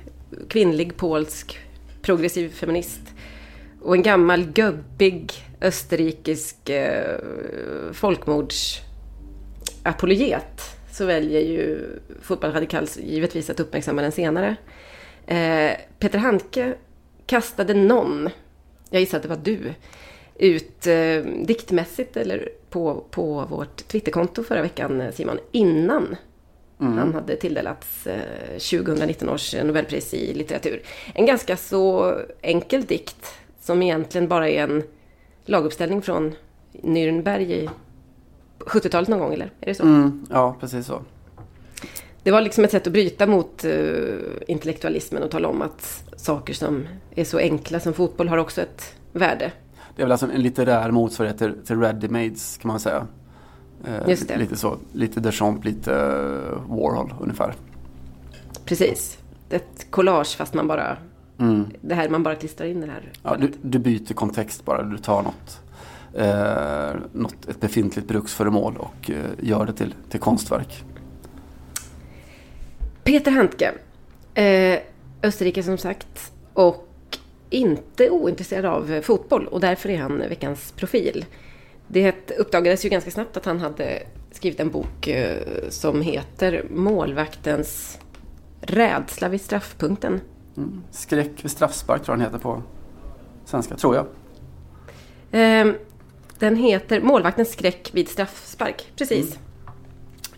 kvinnlig polsk progressiv feminist och en gammal gubbig österrikisk eh, folkmordsapologet så väljer ju Fotboll Radikals givetvis att uppmärksamma den senare. Eh, Peter Handke kastade någon, jag gissar att det var du, ut eh, diktmässigt eller på, på vårt Twitterkonto förra veckan eh, Simon, innan han hade tilldelats eh, 2019 års Nobelpris i litteratur. En ganska så enkel dikt som egentligen bara är en laguppställning från Nürnberg i 70-talet någon gång, eller? Är det så? Mm, ja, precis så. Det var liksom ett sätt att bryta mot uh, intellektualismen och tala om att saker som är så enkla som fotboll har också ett värde. Det är väl alltså en litterär motsvarighet till, till Ready-Mades kan man säga. Eh, Just det. Lite så. Lite Deschamps, lite eh, Warhol ungefär. Precis. Ett collage fast man bara... Det här man bara klistrar in den här. Mm. Ja, du, du byter kontext bara. Du tar något, eh, något ett befintligt bruksföremål och eh, gör det till, till konstverk. Peter Handke. Eh, Österrike som sagt. Och inte ointresserad av fotboll och därför är han veckans profil. Det uppdagades ju ganska snabbt att han hade skrivit en bok eh, som heter Målvaktens rädsla vid straffpunkten. Skräck vid straffspark tror jag den heter på svenska, tror jag. Eh, den heter Målvaktens skräck vid straffspark. Precis.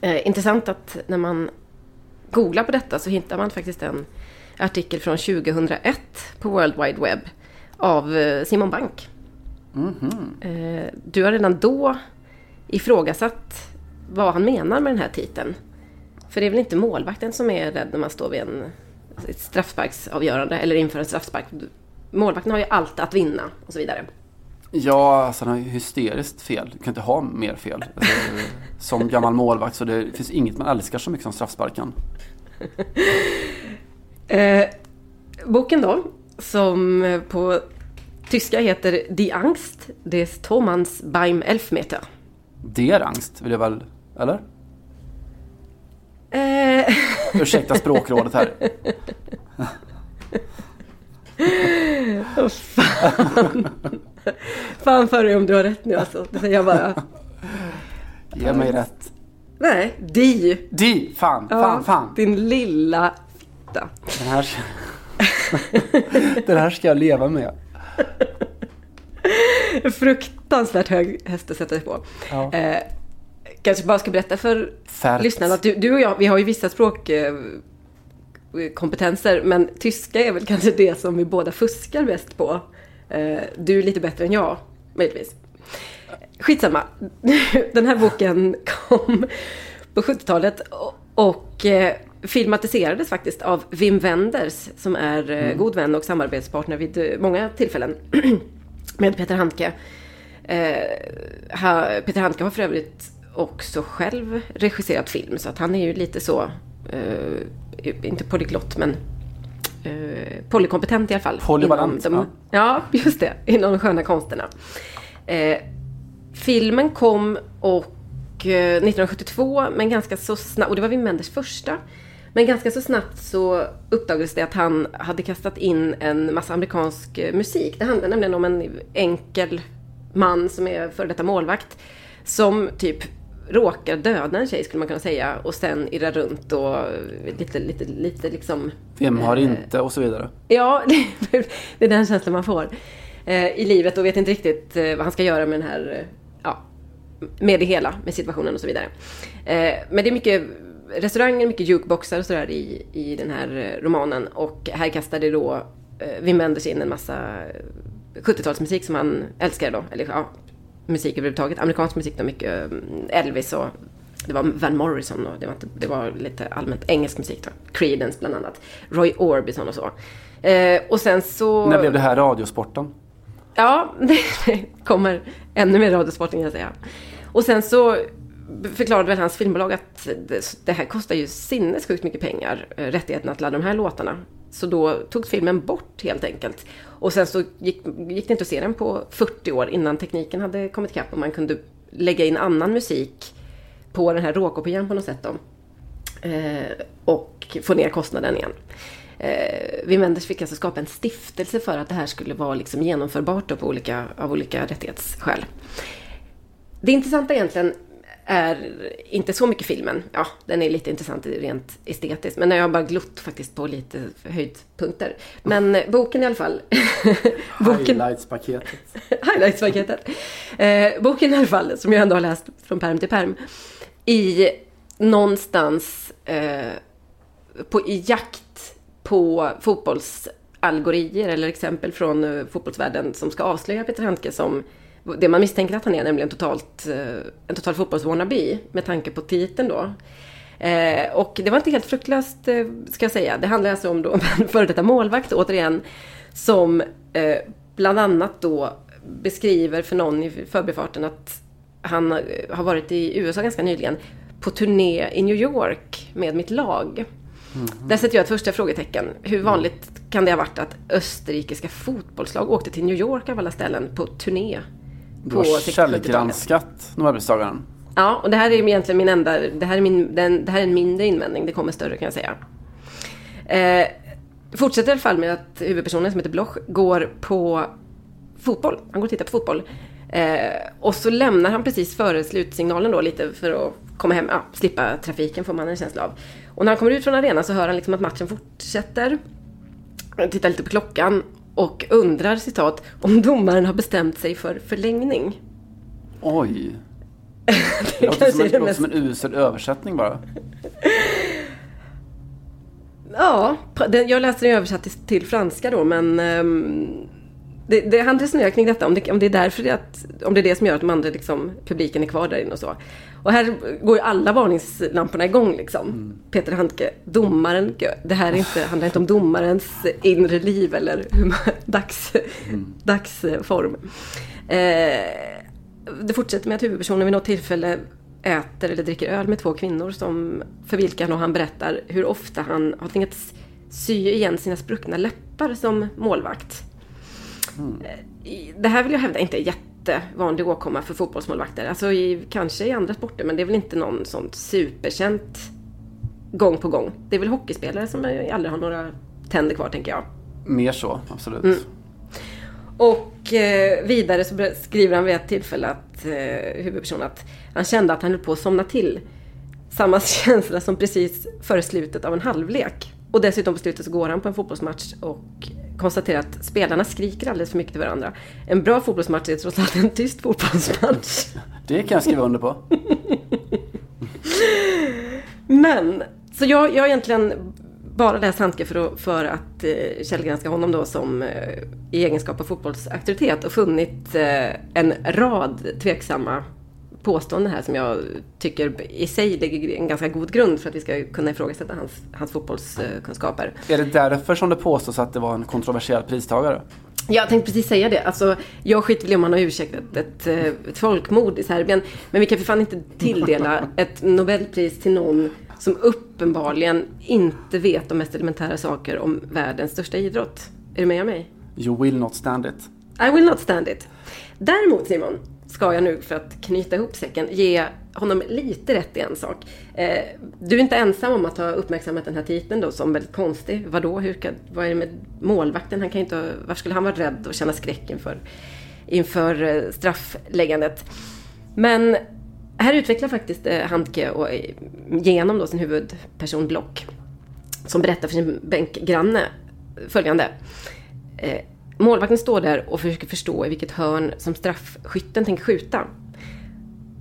Eh, intressant att när man googlar på detta så hittar man faktiskt en artikel från 2001 på World Wide Web av eh, Simon Bank. Eh, du har redan då ifrågasatt vad han menar med den här titeln. För det är väl inte målvakten som är rädd när man står vid en, ett straffsparksavgörande eller inför en straffspark. Målvakten har ju allt att vinna och så vidare. Ja, alltså han har ju hysteriskt fel. Du kan inte ha mer fel. Alltså, som gammal målvakt så det finns inget man älskar så mycket som straffsparken. Eh, boken då, som eh, på tyska heter Die Angst des Thomas beim Elfmeter. Det är angst, vill jag väl, eller? Eh, Ursäkta språkrådet här. fan för dig om du har rätt nu alltså. Det säger jag bara. Ge mig rätt. Nej, di. Di, fan, Ja, fan, fan. Din lilla fitta. Den här, ska... Den här ska jag leva med. Fruktansvärt hög häst att sätta sig på. Ja. Eh, kanske bara ska berätta för Färt. lyssnarna att du, du och jag, vi har ju vissa språkkompetenser. Eh, men tyska är väl kanske det som vi båda fuskar bäst på. Eh, du är lite bättre än jag, möjligtvis. Skitsamma. Den här boken kom på 70-talet och, och eh, filmatiserades faktiskt av Wim Wenders som är eh, god vän och samarbetspartner vid eh, många tillfällen med Peter Handke. Eh, Peter Handke har för övrigt också själv regisserat film så att han är ju lite så, eh, inte polyglott men eh, polykompetent i alla fall. Polyvalent, de, ja. just det. Inom de sköna konsterna. Filmen kom och eh, 1972, men ganska så snabbt, och det var Wim Wenders första. Men ganska så snabbt så uppdagades det att han hade kastat in en massa amerikansk eh, musik. Det handlar nämligen om en enkel man som är före detta målvakt. Som typ råkar döda en tjej skulle man kunna säga och sen irrar runt och lite, lite, lite liksom... Vem har eh, inte och så vidare. Ja, det, det är den känslan man får eh, i livet och vet inte riktigt eh, vad han ska göra med den här, eh, ja, med det hela, med situationen och så vidare. Eh, men det är mycket restauranger, mycket jukeboxar och sådär i, i den här eh, romanen och här kastade då eh, Wim Wenders in en massa 70-talsmusik som han älskar då, eller ja, musik överhuvudtaget. Amerikansk musik då, mycket eh, Elvis och det var Van Morrison och det var, inte, det var lite allmänt engelsk musik då. Creedence bland annat. Roy Orbison och så. Eh, och sen så... När blev det här Radiosporten? Ja, det kommer ännu mer radiosport kan jag säga. Och sen så förklarade väl hans filmbolag att det, här kostar ju sinnessjukt mycket pengar, eh, rättigheten rättigheterna till alla de här låtarna. Så då togs filmen bort helt enkelt. Och sen så gick, gick det inte att se den på 40 år innan tekniken hade kommit ikapp och man kunde lägga in annan musik på den här råkopian på något sätt då. Eh, och få ner kostnaden igen. Eh, Wim Wenders fick alltså skapa en stiftelse för att det här skulle vara liksom genomförbart då på olika, av olika rättighetsskäl. Det intressanta egentligen är inte så mycket filmen. Ja, den är lite intressant rent estetiskt. Men jag har bara glott faktiskt på lite höjdpunkter. Men eh, boken i alla fall. Highlights-paketet. highlights-paketet. Eh, boken i alla fall, som jag ändå har läst från perm till perm. I någonstans eh, på, i jakt på fotbollsalgorier eller exempel från eh, fotbollsvärlden som ska avslöja Peter Handke som det man misstänker att han är, nämligen totalt, eh, en total fotbolls-wannabe med tanke på titeln då. Eh, och det var inte helt fruktlöst, eh, ska jag säga. Det handlar alltså om då en före detta målvakt, återigen, som eh, bland annat då beskriver för någon i förbifarten att han har varit i USA ganska nyligen på turné i New York med mitt lag. Där sätter jag ett första frågetecken. Hur vanligt kan det ha varit att österrikiska fotbollslag åkte till New York av alla ställen på turné? Du har 60-talet. källgranskat Nobelpristagaren. Ja, och det här är egentligen min enda, det här är, min, den, det här är en mindre invändning, det kommer större kan jag säga. Eh, fortsätter i alla fall med att huvudpersonen som heter Bloch går på fotboll. Han går och tittar på fotboll. Eh, och så lämnar han precis före slutsignalen då lite för att komma hem, ja, slippa trafiken får man en känsla av. Och när han kommer ut från arenan så hör han liksom att matchen fortsätter. Han tittar lite på klockan och undrar citat om domaren har bestämt sig för förlängning. Oj. Det låter kanske som, är en, det låter som en usel översättning bara. Ja, jag läste den översatt till, till franska då, men ehm, det, det, han resonerar kring detta, om det, om det är därför det att, om det är det som gör att de andra liksom, publiken är kvar där inne och så. Och här går ju alla varningslamporna igång liksom. Peter Handke, domaren, det här är inte, handlar inte om domarens inre liv eller dags, dagsform. Eh, det fortsätter med att huvudpersonen vid något tillfälle äter eller dricker öl med två kvinnor som, för vilka han, och han berättar hur ofta han har tvingats sy igen sina spruckna läppar som målvakt. Eh, Det här vill jag hävda inte är jättevanlig åkomma för fotbollsmålvakter. Alltså i, kanske i andra sporter men det är väl inte någon sånt superkänt gång på gång. Det är väl hockeyspelare som aldrig har några tänder kvar tänker jag. Mer så, absolut. Mm. Och eh, vidare så skriver han vid ett tillfälle att eh, huvudpersonen att han kände att han höll på att somna till. Samma känsla som precis före slutet av en halvlek. Och dessutom på slutet så går han på en fotbollsmatch och konstaterar att spelarna skriker alldeles för mycket till varandra. En bra fotbollsmatch är trots allt en tyst fotbollsmatch. Det kan jag skriva under på. Men, så jag, jag har egentligen bara läst Handke för att, för att eh, källgranska honom då som eh, i egenskap av fotbollsauktoritet och funnit eh, en rad tveksamma påståenden här som jag tycker i sig lägger en ganska god grund för att vi ska kunna ifrågasätta hans, hans fotbollskunskaper. Är det därför som det påstås att det var en kontroversiell pristagare? Jag tänkte precis säga det. Alltså, jag skiter väl i om man har ursäktat ett, eh, ett folkmord i Serbien. Men vi kan för fan inte tilldela ett Nobelpris till någon som uppenbarligen inte vet de mest elementära saker om världens största idrott. Är du med mig? You will not stand it. I will not stand it. Däremot Simon, ska jag nu för att knyta ihop säcken ge honom lite rätt i en sak. Eh, du är inte ensam om att ha uppmärksammat den här titeln då som väldigt konstig. Vadå, hur kan, vad är det med målvakten? Han kan inte, varför skulle han vara rädd och känna skräck inför, inför eh, straffläggandet? Men här utvecklar faktiskt eh, Handke och, eh, genom då sin huvudperson Block som berättar för sin bänkgranne följande. Eh, målvakten står där och försöker förstå i vilket hörn som straffskytten tänker skjuta.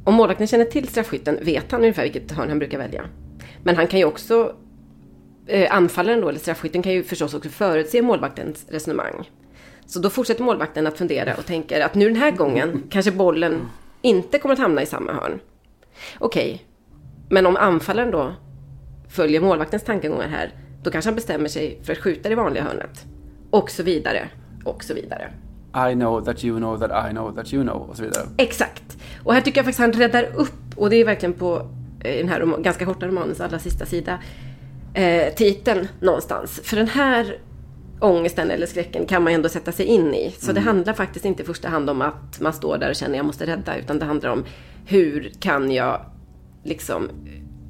Om målvakten känner till straffskytten vet han ungefär vilket hörn han brukar välja. Men han kan ju också, eh, anfallaren då, eller straffskytten kan ju förstås också förutse målvaktens resonemang. Så då fortsätter målvakten att fundera och tänker att nu den här gången kanske bollen inte kommer att hamna i samma hörn. Okej, men om anfallaren då följer målvaktens tankegångar här, då kanske han bestämmer sig för att skjuta det vanliga hörnet. Och så vidare, och så vidare. I know that you know that I know that you know och så vidare. Exakt. Och här tycker jag faktiskt han räddar upp, och det är verkligen på eh, den här ganska korta romanens allra sista sida, eh, titeln någonstans. För den här ångesten eller skräcken kan man ändå sätta sig in i. Så det handlar faktiskt inte i första hand om att man står där och känner jag måste rädda, utan det handlar om hur kan jag liksom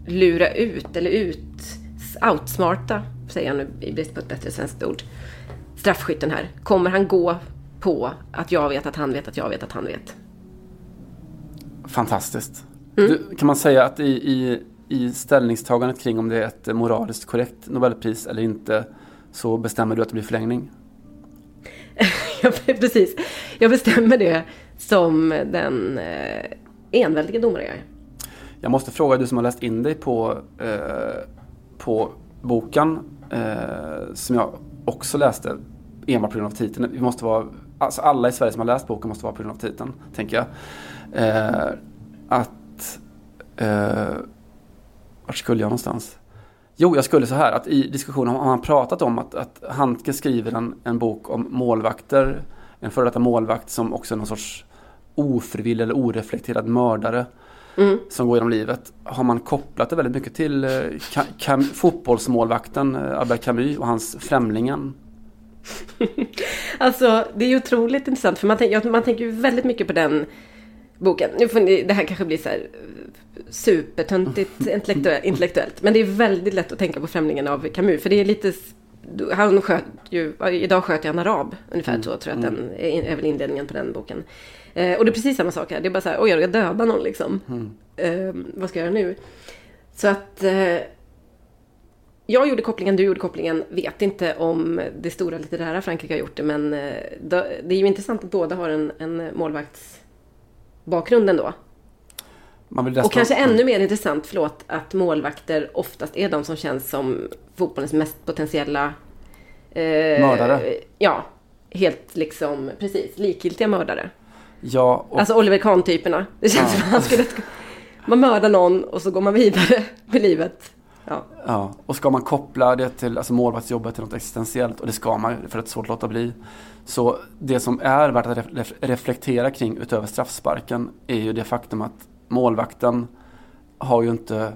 lura ut eller ut, outsmarta, säger jag nu i brist på ett bättre svenskt ord, straffskytten här. Kommer han gå på att jag vet att han vet att jag vet att han vet? Fantastiskt. Mm. Du, kan man säga att i, i, i ställningstagandet kring om det är ett moraliskt korrekt Nobelpris eller inte så bestämmer du att det blir förlängning? Ja, precis. Jag bestämmer det som den eh, enväldige domare jag är. Jag måste fråga du som har läst in dig på, eh, på boken eh, som jag också läste enbart på grund av titeln. Vi måste vara, alltså alla i Sverige som har läst boken måste vara på grund av titeln, tänker jag. Eh, att... Eh, vart skulle jag någonstans? Jo, jag skulle så här att i diskussionen har man pratat om att, att Handke skriver en, en bok om målvakter, en före detta målvakt som också är någon sorts ofrivillig eller oreflekterad mördare som går genom livet. Har man kopplat det väldigt mycket till eh, Ka- Cam- fotbollsmålvakten eh, Albert Camus och hans Främlingen? Alltså, det är ju otroligt intressant för man, tänk, man tänker ju väldigt mycket på den boken. Nu får ni, det här kanske blir så här eh, supertöntigt intellektuellt, intellektuellt. Men det är väldigt lätt att tänka på Främlingen av Camus. För det är lite... Han sköt ju... Idag sköt jag en arab. Ungefär så tror jag att den är, är väl inledningen på den boken. Eh, och det är precis samma sak här. Det är bara så här, oj, jag dödar någon liksom. Eh, vad ska jag göra nu? Så att... Eh, jag gjorde kopplingen, du gjorde kopplingen. Vet inte om det stora litterära Frankrike har gjort det, men eh, det är ju intressant att båda har en, en målvaktsbakgrund ändå. Och kanske ännu mer intressant, förlåt, att målvakter oftast är de som känns som fotbollens mest potentiella... Eh, Mördare. Ja, helt liksom, precis, likgiltiga mördare. Ja, och Alltså Oliver Kahn-typerna. Det känns som att han skulle... Man mördar någon och så går man vidare med livet. Ja. Ja, och ska man koppla det till alltså målvaktsjobbet till något existentiellt, och det ska man för att det är svårt att låta bli. Så det som är värt att ref- reflektera kring utöver straffsparken är ju det faktum att målvakten har ju inte,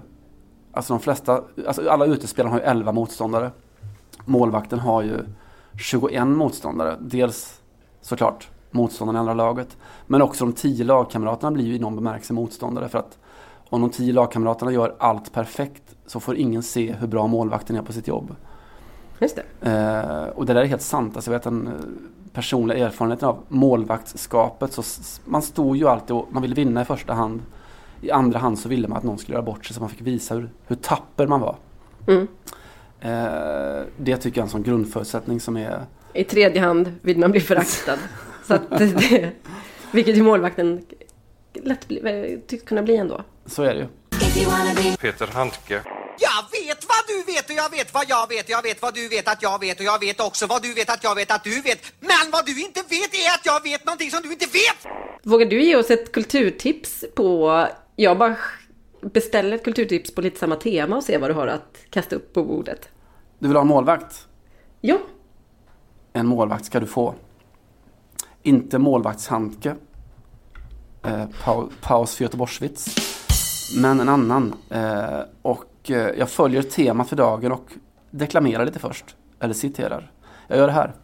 alltså de flesta, alltså alla utespelare har ju 11 motståndare. Målvakten har ju 21 motståndare. Dels såklart motståndarna i andra laget, men också de 10 lagkamraterna blir ju i någon bemärkelse motståndare för att om de 10 lagkamraterna gör allt perfekt så får ingen se hur bra målvakten är på sitt jobb. Just det. Eh, och det där är helt sant. Alltså jag vet den eh, personliga erfarenheten av målvaktsskapet. Så man stod ju alltid och man ville vinna i första hand. I andra hand så ville man att någon skulle göra bort sig så man fick visa hur, hur tapper man var. Mm. Eh, det tycker jag är en sån grundförutsättning som är I tredje hand vill man bli föraktad. Så att det, vilket ju målvakten lätt bli, tycks kunna bli ändå. Så är det ju. Peter Handke. Jag vet vad du vet och jag vet vad jag vet och jag vet vad du vet att jag vet och jag vet också vad du vet att jag vet att du vet. Men vad du inte vet är att jag vet någonting som du inte vet! Vågar du ge oss ett kulturtips på... Jag bara beställer ett kulturtips på lite samma tema och ser vad du har att kasta upp på bordet. Du vill ha en målvakt? Ja, En målvakt ska du få. Inte målvaktshandke. Eh, paus för Göteborgsvits. Men en annan. Eh, och eh, jag följer temat för dagen och deklamerar lite först. Eller citerar. Jag gör det här.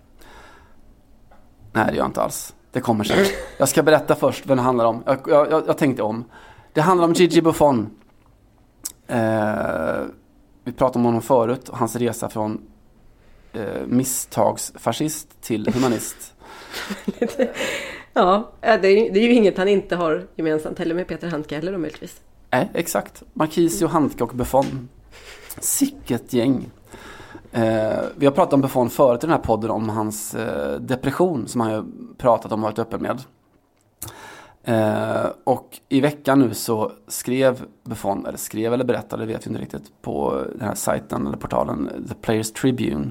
Nej, det gör jag inte alls. Det kommer sen. Jag ska berätta först vad det handlar om. Jag, jag, jag tänkte om. Det handlar om Gigi Buffon. Eh, vi pratade om honom förut och hans resa från eh, misstagsfascist till humanist. ja, äh, det är, det är ju inget han inte har gemensamt heller med Peter Handke heller då möjligtvis. Nej, exakt. Marquisio, Handke och Buffon. Sicket gäng. Eh, vi har pratat om Buffon förut i den här podden om hans eh, depression som han har pratat om och varit öppen med. Eh, och i veckan nu så skrev Buffon, eller skrev eller berättade, vet vi inte riktigt, på den här sajten eller portalen The Players Tribune.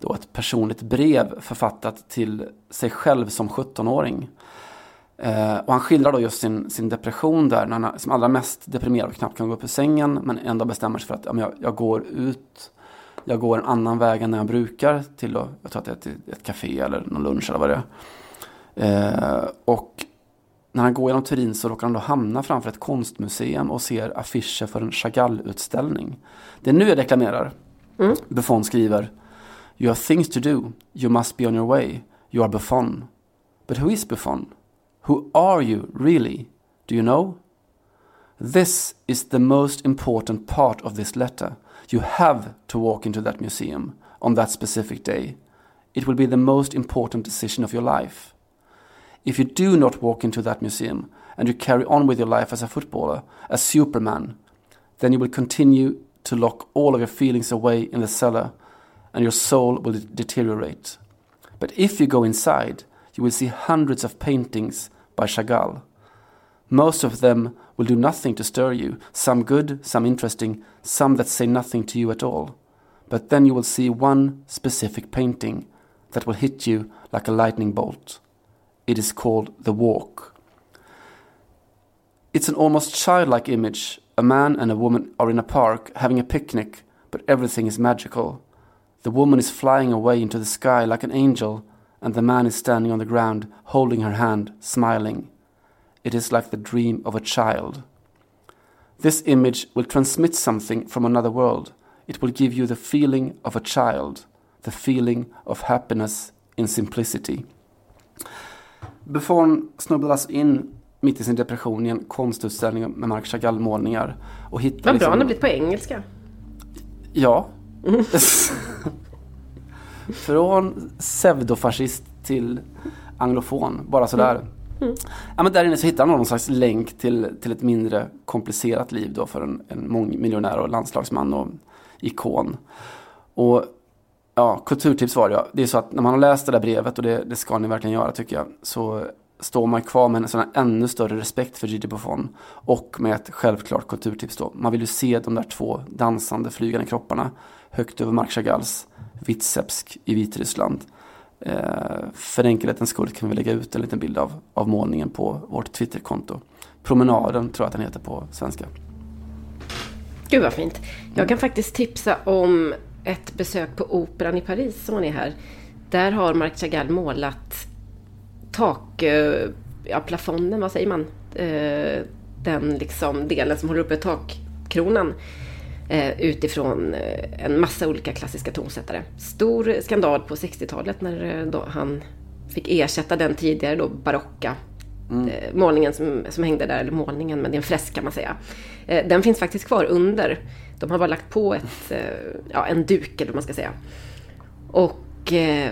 Då ett personligt brev författat till sig själv som 17-åring. Eh, och han skildrar då just sin, sin depression där, när han är som allra mest deprimerad och knappt kan gå upp ur sängen, men ändå bestämmer sig för att ja, jag, jag går ut jag går en annan väg än jag brukar till, då, jag tror att det är till ett café eller någon lunch eller vad det är. Eh, och när han går genom Turin så råkar han då hamna framför ett konstmuseum och ser affischer för en Chagall-utställning. Det är nu jag deklamerar. Mm. Buffon skriver You have things to do. You must be on your way. You are Buffon. But who is Buffon? Who are you really? Do you know? This is the most important part of this letter. You have to walk into that museum on that specific day. It will be the most important decision of your life. If you do not walk into that museum and you carry on with your life as a footballer, as Superman, then you will continue to lock all of your feelings away in the cellar and your soul will deteriorate. But if you go inside, you will see hundreds of paintings by Chagall. Most of them will do nothing to stir you, some good, some interesting, some that say nothing to you at all. But then you will see one specific painting that will hit you like a lightning bolt. It is called The Walk. It's an almost childlike image. A man and a woman are in a park having a picnic, but everything is magical. The woman is flying away into the sky like an angel, and the man is standing on the ground, holding her hand, smiling. It is like the dream of a child. This image will transmit something from another world. It will give you the feeling of a child, the feeling of happiness in simplicity. Buffon snubblades in mitt i sin depression i en konstutställning med Marc Chagall-målningar. Vad bra liksom... han har blivit på engelska. Ja. Mm. Från pseudofascist till anglofon, bara sådär. Mm. Mm. Ja, men där inne så hittar han någon slags länk till, till ett mindre komplicerat liv då för en, en mångmiljonär och landslagsman och ikon. Och ja, kulturtips var det ja. Det är så att när man har läst det där brevet och det, det ska ni verkligen göra tycker jag. Så står man kvar med en sån ännu större respekt för Gigi Buffon. Och med ett självklart kulturtips då. Man vill ju se de där två dansande flygande kropparna högt över Marc Chagalls Vitsepsk i Vitryssland. Eh, för enkelhetens skull kan vi lägga ut en liten bild av, av målningen på vårt Twitterkonto. Promenaden tror jag att den heter på svenska. Gud vad fint. Jag kan faktiskt tipsa om ett besök på Operan i Paris som man är här. Där har Marc Chagall målat tak, eh, ja plafonden, vad säger man? Eh, den liksom delen som håller uppe takkronan eh, utifrån eh, en massa olika klassiska tonsättare. Stor skandal på 60-talet när eh, han fick ersätta den tidigare då barocka mm. eh, målningen som, som hängde där, eller målningen, men det är en fresk kan man säga. Eh, den finns faktiskt kvar under. De har bara lagt på ett, eh, ja, en duk eller vad man ska säga. Och eh,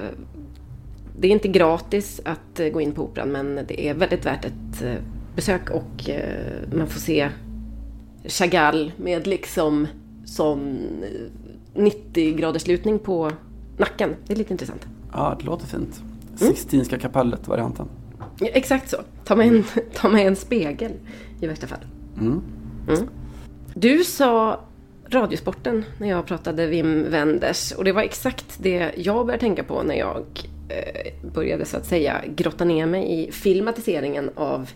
det är inte gratis att gå in på Operan men det är väldigt värt ett besök och man får se Chagall med liksom som 90 graders lutning på nacken. Det är lite intressant. Ja, det låter fint. Sixtinska mm. kapellet-varianten. Ja, exakt så. Ta med, en, ta med en spegel i värsta fall. Mm. Mm. Du sa Radiosporten när jag pratade Wim Wenders och det var exakt det jag började tänka på när jag eh, började så att säga grotta ner mig i filmatiseringen av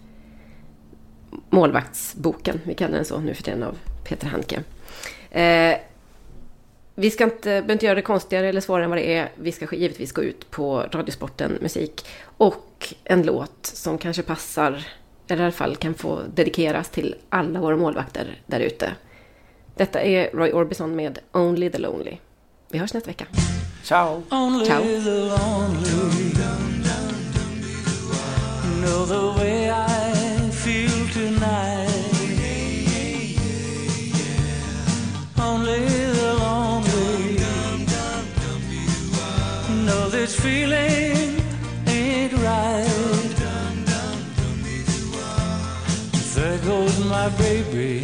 målvaktsboken, vi kallar den så nu för tiden, av Peter Handke. Eh, vi ska inte, behöver inte göra det konstigare eller svårare än vad det är. Vi ska givetvis gå ut på Radiosporten musik och en låt som kanske passar, eller i alla fall kan få dedikeras till alla våra målvakter där ute. Detta är Roy Orbison med Only the Lonely. Vi hörs nästa vecka. Ciao! Only Ciao. My baby.